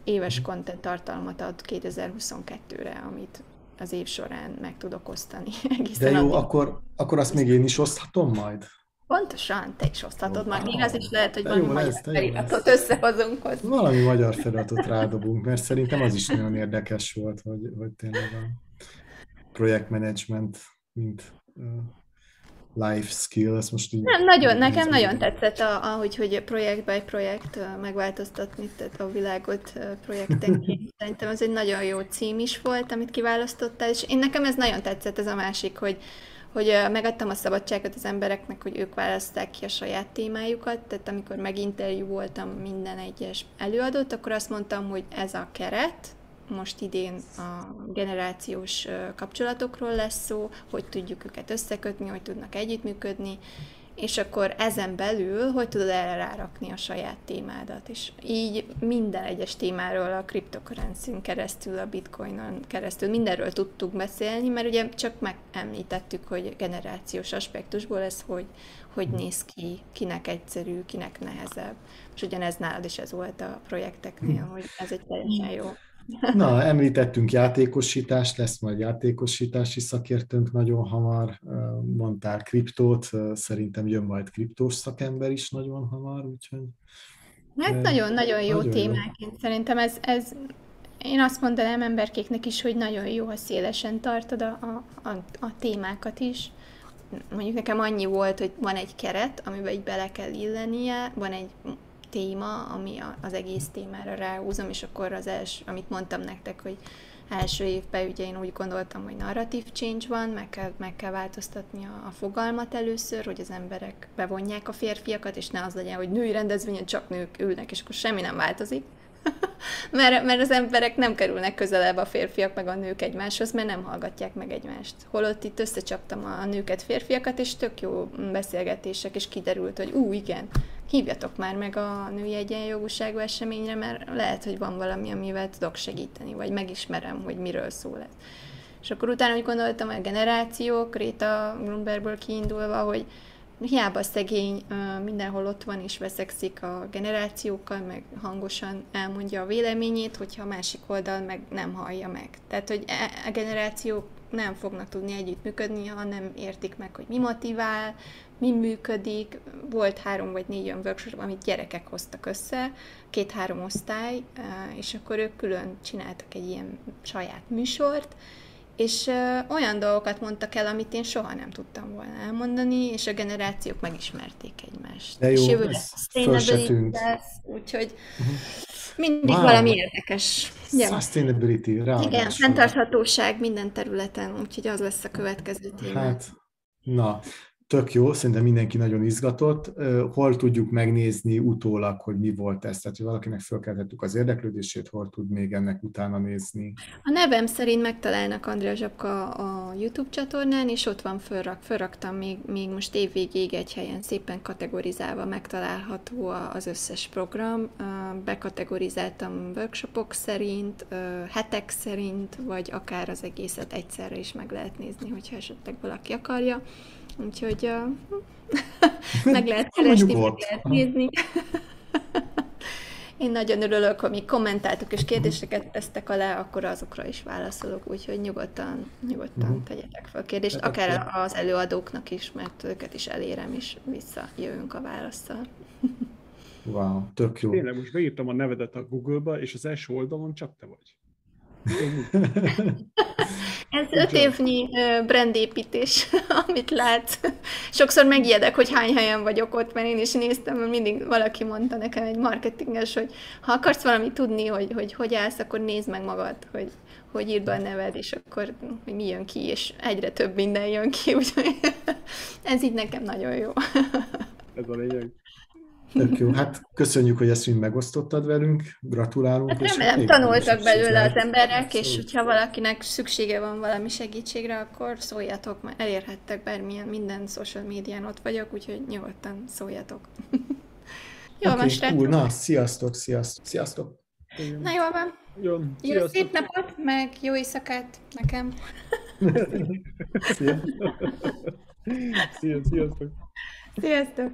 éves mhm. content tartalmat ad 2022-re, amit az év során meg tudok osztani. (laughs) De jó, addig. akkor, akkor azt még én is oszthatom majd? Pontosan, te is oszthatod majd. Még az is lehet, hogy valami magyar feliratot összehozunk hozzá. Valami magyar feliratot rádobunk, mert szerintem az is nagyon érdekes volt, hogy, hogy tényleg a projektmenedzsment, mint life skill, ezt most így... Nem, nagyon, nekem nagyon tetszett, a, ahogy hogy projekt by projekt megváltoztatni tehát a világot projektenként. (laughs) Szerintem ez egy nagyon jó cím is volt, amit kiválasztottál, és én nekem ez nagyon tetszett, ez a másik, hogy, hogy megadtam a szabadságot az embereknek, hogy ők választák ki a saját témájukat, tehát amikor meginterjú voltam minden egyes előadót, akkor azt mondtam, hogy ez a keret, most idén a generációs kapcsolatokról lesz szó, hogy tudjuk őket összekötni, hogy tudnak együttműködni, és akkor ezen belül, hogy tudod erre rárakni a saját témádat. És így minden egyes témáról a cryptocurrency keresztül, a bitcoinon keresztül mindenről tudtuk beszélni, mert ugye csak megemlítettük, hogy generációs aspektusból ez hogy, hogy néz ki, kinek egyszerű, kinek nehezebb. És ugyanez nálad is ez volt a projekteknél, hogy ez egy teljesen jó Na, említettünk játékosítást, lesz majd játékosítási szakértőnk nagyon hamar, mondtál kriptót, szerintem jön majd kriptós szakember is nagyon hamar, úgyhogy... Hát nagyon-nagyon jó nagyon témáként. Jó. Szerintem ez, ez, én azt mondanám emberkéknek is, hogy nagyon jó, ha szélesen tartod a, a, a témákat is. Mondjuk nekem annyi volt, hogy van egy keret, amiben így bele kell illenie, van egy téma, ami az egész témára ráhúzom, és akkor az első, amit mondtam nektek, hogy első évben ugye én úgy gondoltam, hogy narratív change van, meg kell, meg kell változtatni a, a fogalmat először, hogy az emberek bevonják a férfiakat, és ne az legyen, hogy női rendezvényen csak nők ülnek, és akkor semmi nem változik. (laughs) mert, mert az emberek nem kerülnek közelebb a férfiak meg a nők egymáshoz, mert nem hallgatják meg egymást. Holott itt összecsaptam a nőket, férfiakat, és tök jó beszélgetések, és kiderült, hogy ú, igen, hívjatok már meg a női egyenjogúságú eseményre, mert lehet, hogy van valami, amivel tudok segíteni, vagy megismerem, hogy miről szól ez. És akkor utána úgy gondoltam, a generációk, Réta Grunbergből kiindulva, hogy hiába szegény mindenhol ott van és veszekszik a generációkkal, meg hangosan elmondja a véleményét, hogyha a másik oldal meg nem hallja meg. Tehát, hogy e, a generációk nem fognak tudni együttműködni, ha nem értik meg, hogy mi motivál, mi működik. Volt három vagy négy olyan workshop, amit gyerekek hoztak össze, két-három osztály, és akkor ők külön csináltak egy ilyen saját műsort, és olyan dolgokat mondtak el, amit én soha nem tudtam volna elmondani, és a generációk megismerték egymást. De jó, és jövőre sustainability lesz, úgyhogy uh-huh. mindig wow. valami érdekes. Sustainability, ráadásul. Igen, fenntarthatóság minden területen, úgyhogy az lesz a következő téma. Hát, na, tök jó, szerintem mindenki nagyon izgatott. Hol tudjuk megnézni utólag, hogy mi volt ez? Tehát, hogy valakinek fölkeltettük az érdeklődését, hol tud még ennek utána nézni? A nevem szerint megtalálnak Andrea Zsapka a YouTube csatornán, és ott van fölrak, fölraktam még, még most évvégéig egy helyen szépen kategorizálva megtalálható az összes program. Bekategorizáltam workshopok szerint, hetek szerint, vagy akár az egészet egyszerre is meg lehet nézni, hogyha esetleg valaki akarja. Úgyhogy uh, (laughs) meg lehet keresni, meg lehet nézni. (laughs) én nagyon örülök, hogy mi kommentáltuk és kérdéseket tesztek alá, akkor azokra is válaszolok, úgyhogy nyugodtan, nyugodtan uh-huh. tegyetek fel kérdést, akár az előadóknak is, mert őket is elérem, és visszajövünk a válaszsal. (laughs) Wow, tök jó. Tényleg, most beírtam a nevedet a Google-ba, és az első oldalon csak te vagy. Ez öt évnyi brandépítés, (laughs) amit látsz. Sokszor megijedek, hogy hány helyen vagyok ott, mert én is néztem, mert mindig valaki mondta nekem egy marketinges, hogy ha akarsz valamit tudni, hogy hogy, hogy állsz, akkor nézd meg magad, hogy, hogy írd be a neved, és akkor hogy mi jön ki, és egyre több minden jön ki, (laughs) úgyhogy ez így nekem nagyon jó. Ez a lényeg. Tök jó. Hát köszönjük, hogy ezt mind megosztottad velünk, gratulálunk. Hát remélem, tanultak belőle az emberek, és hogyha valakinek szüksége van valami segítségre, akkor szóljatok, mert elérhettek bármilyen, minden social médián ott vagyok, úgyhogy nyugodtan szóljatok. (laughs) jó okay, van, cool. Na, sziasztok, sziasztok, sziasztok. Na jól van. Jó, jó szép napot, meg jó éjszakát nekem. (laughs) Szia. (laughs) Szia, sziasztok. Sziasztok.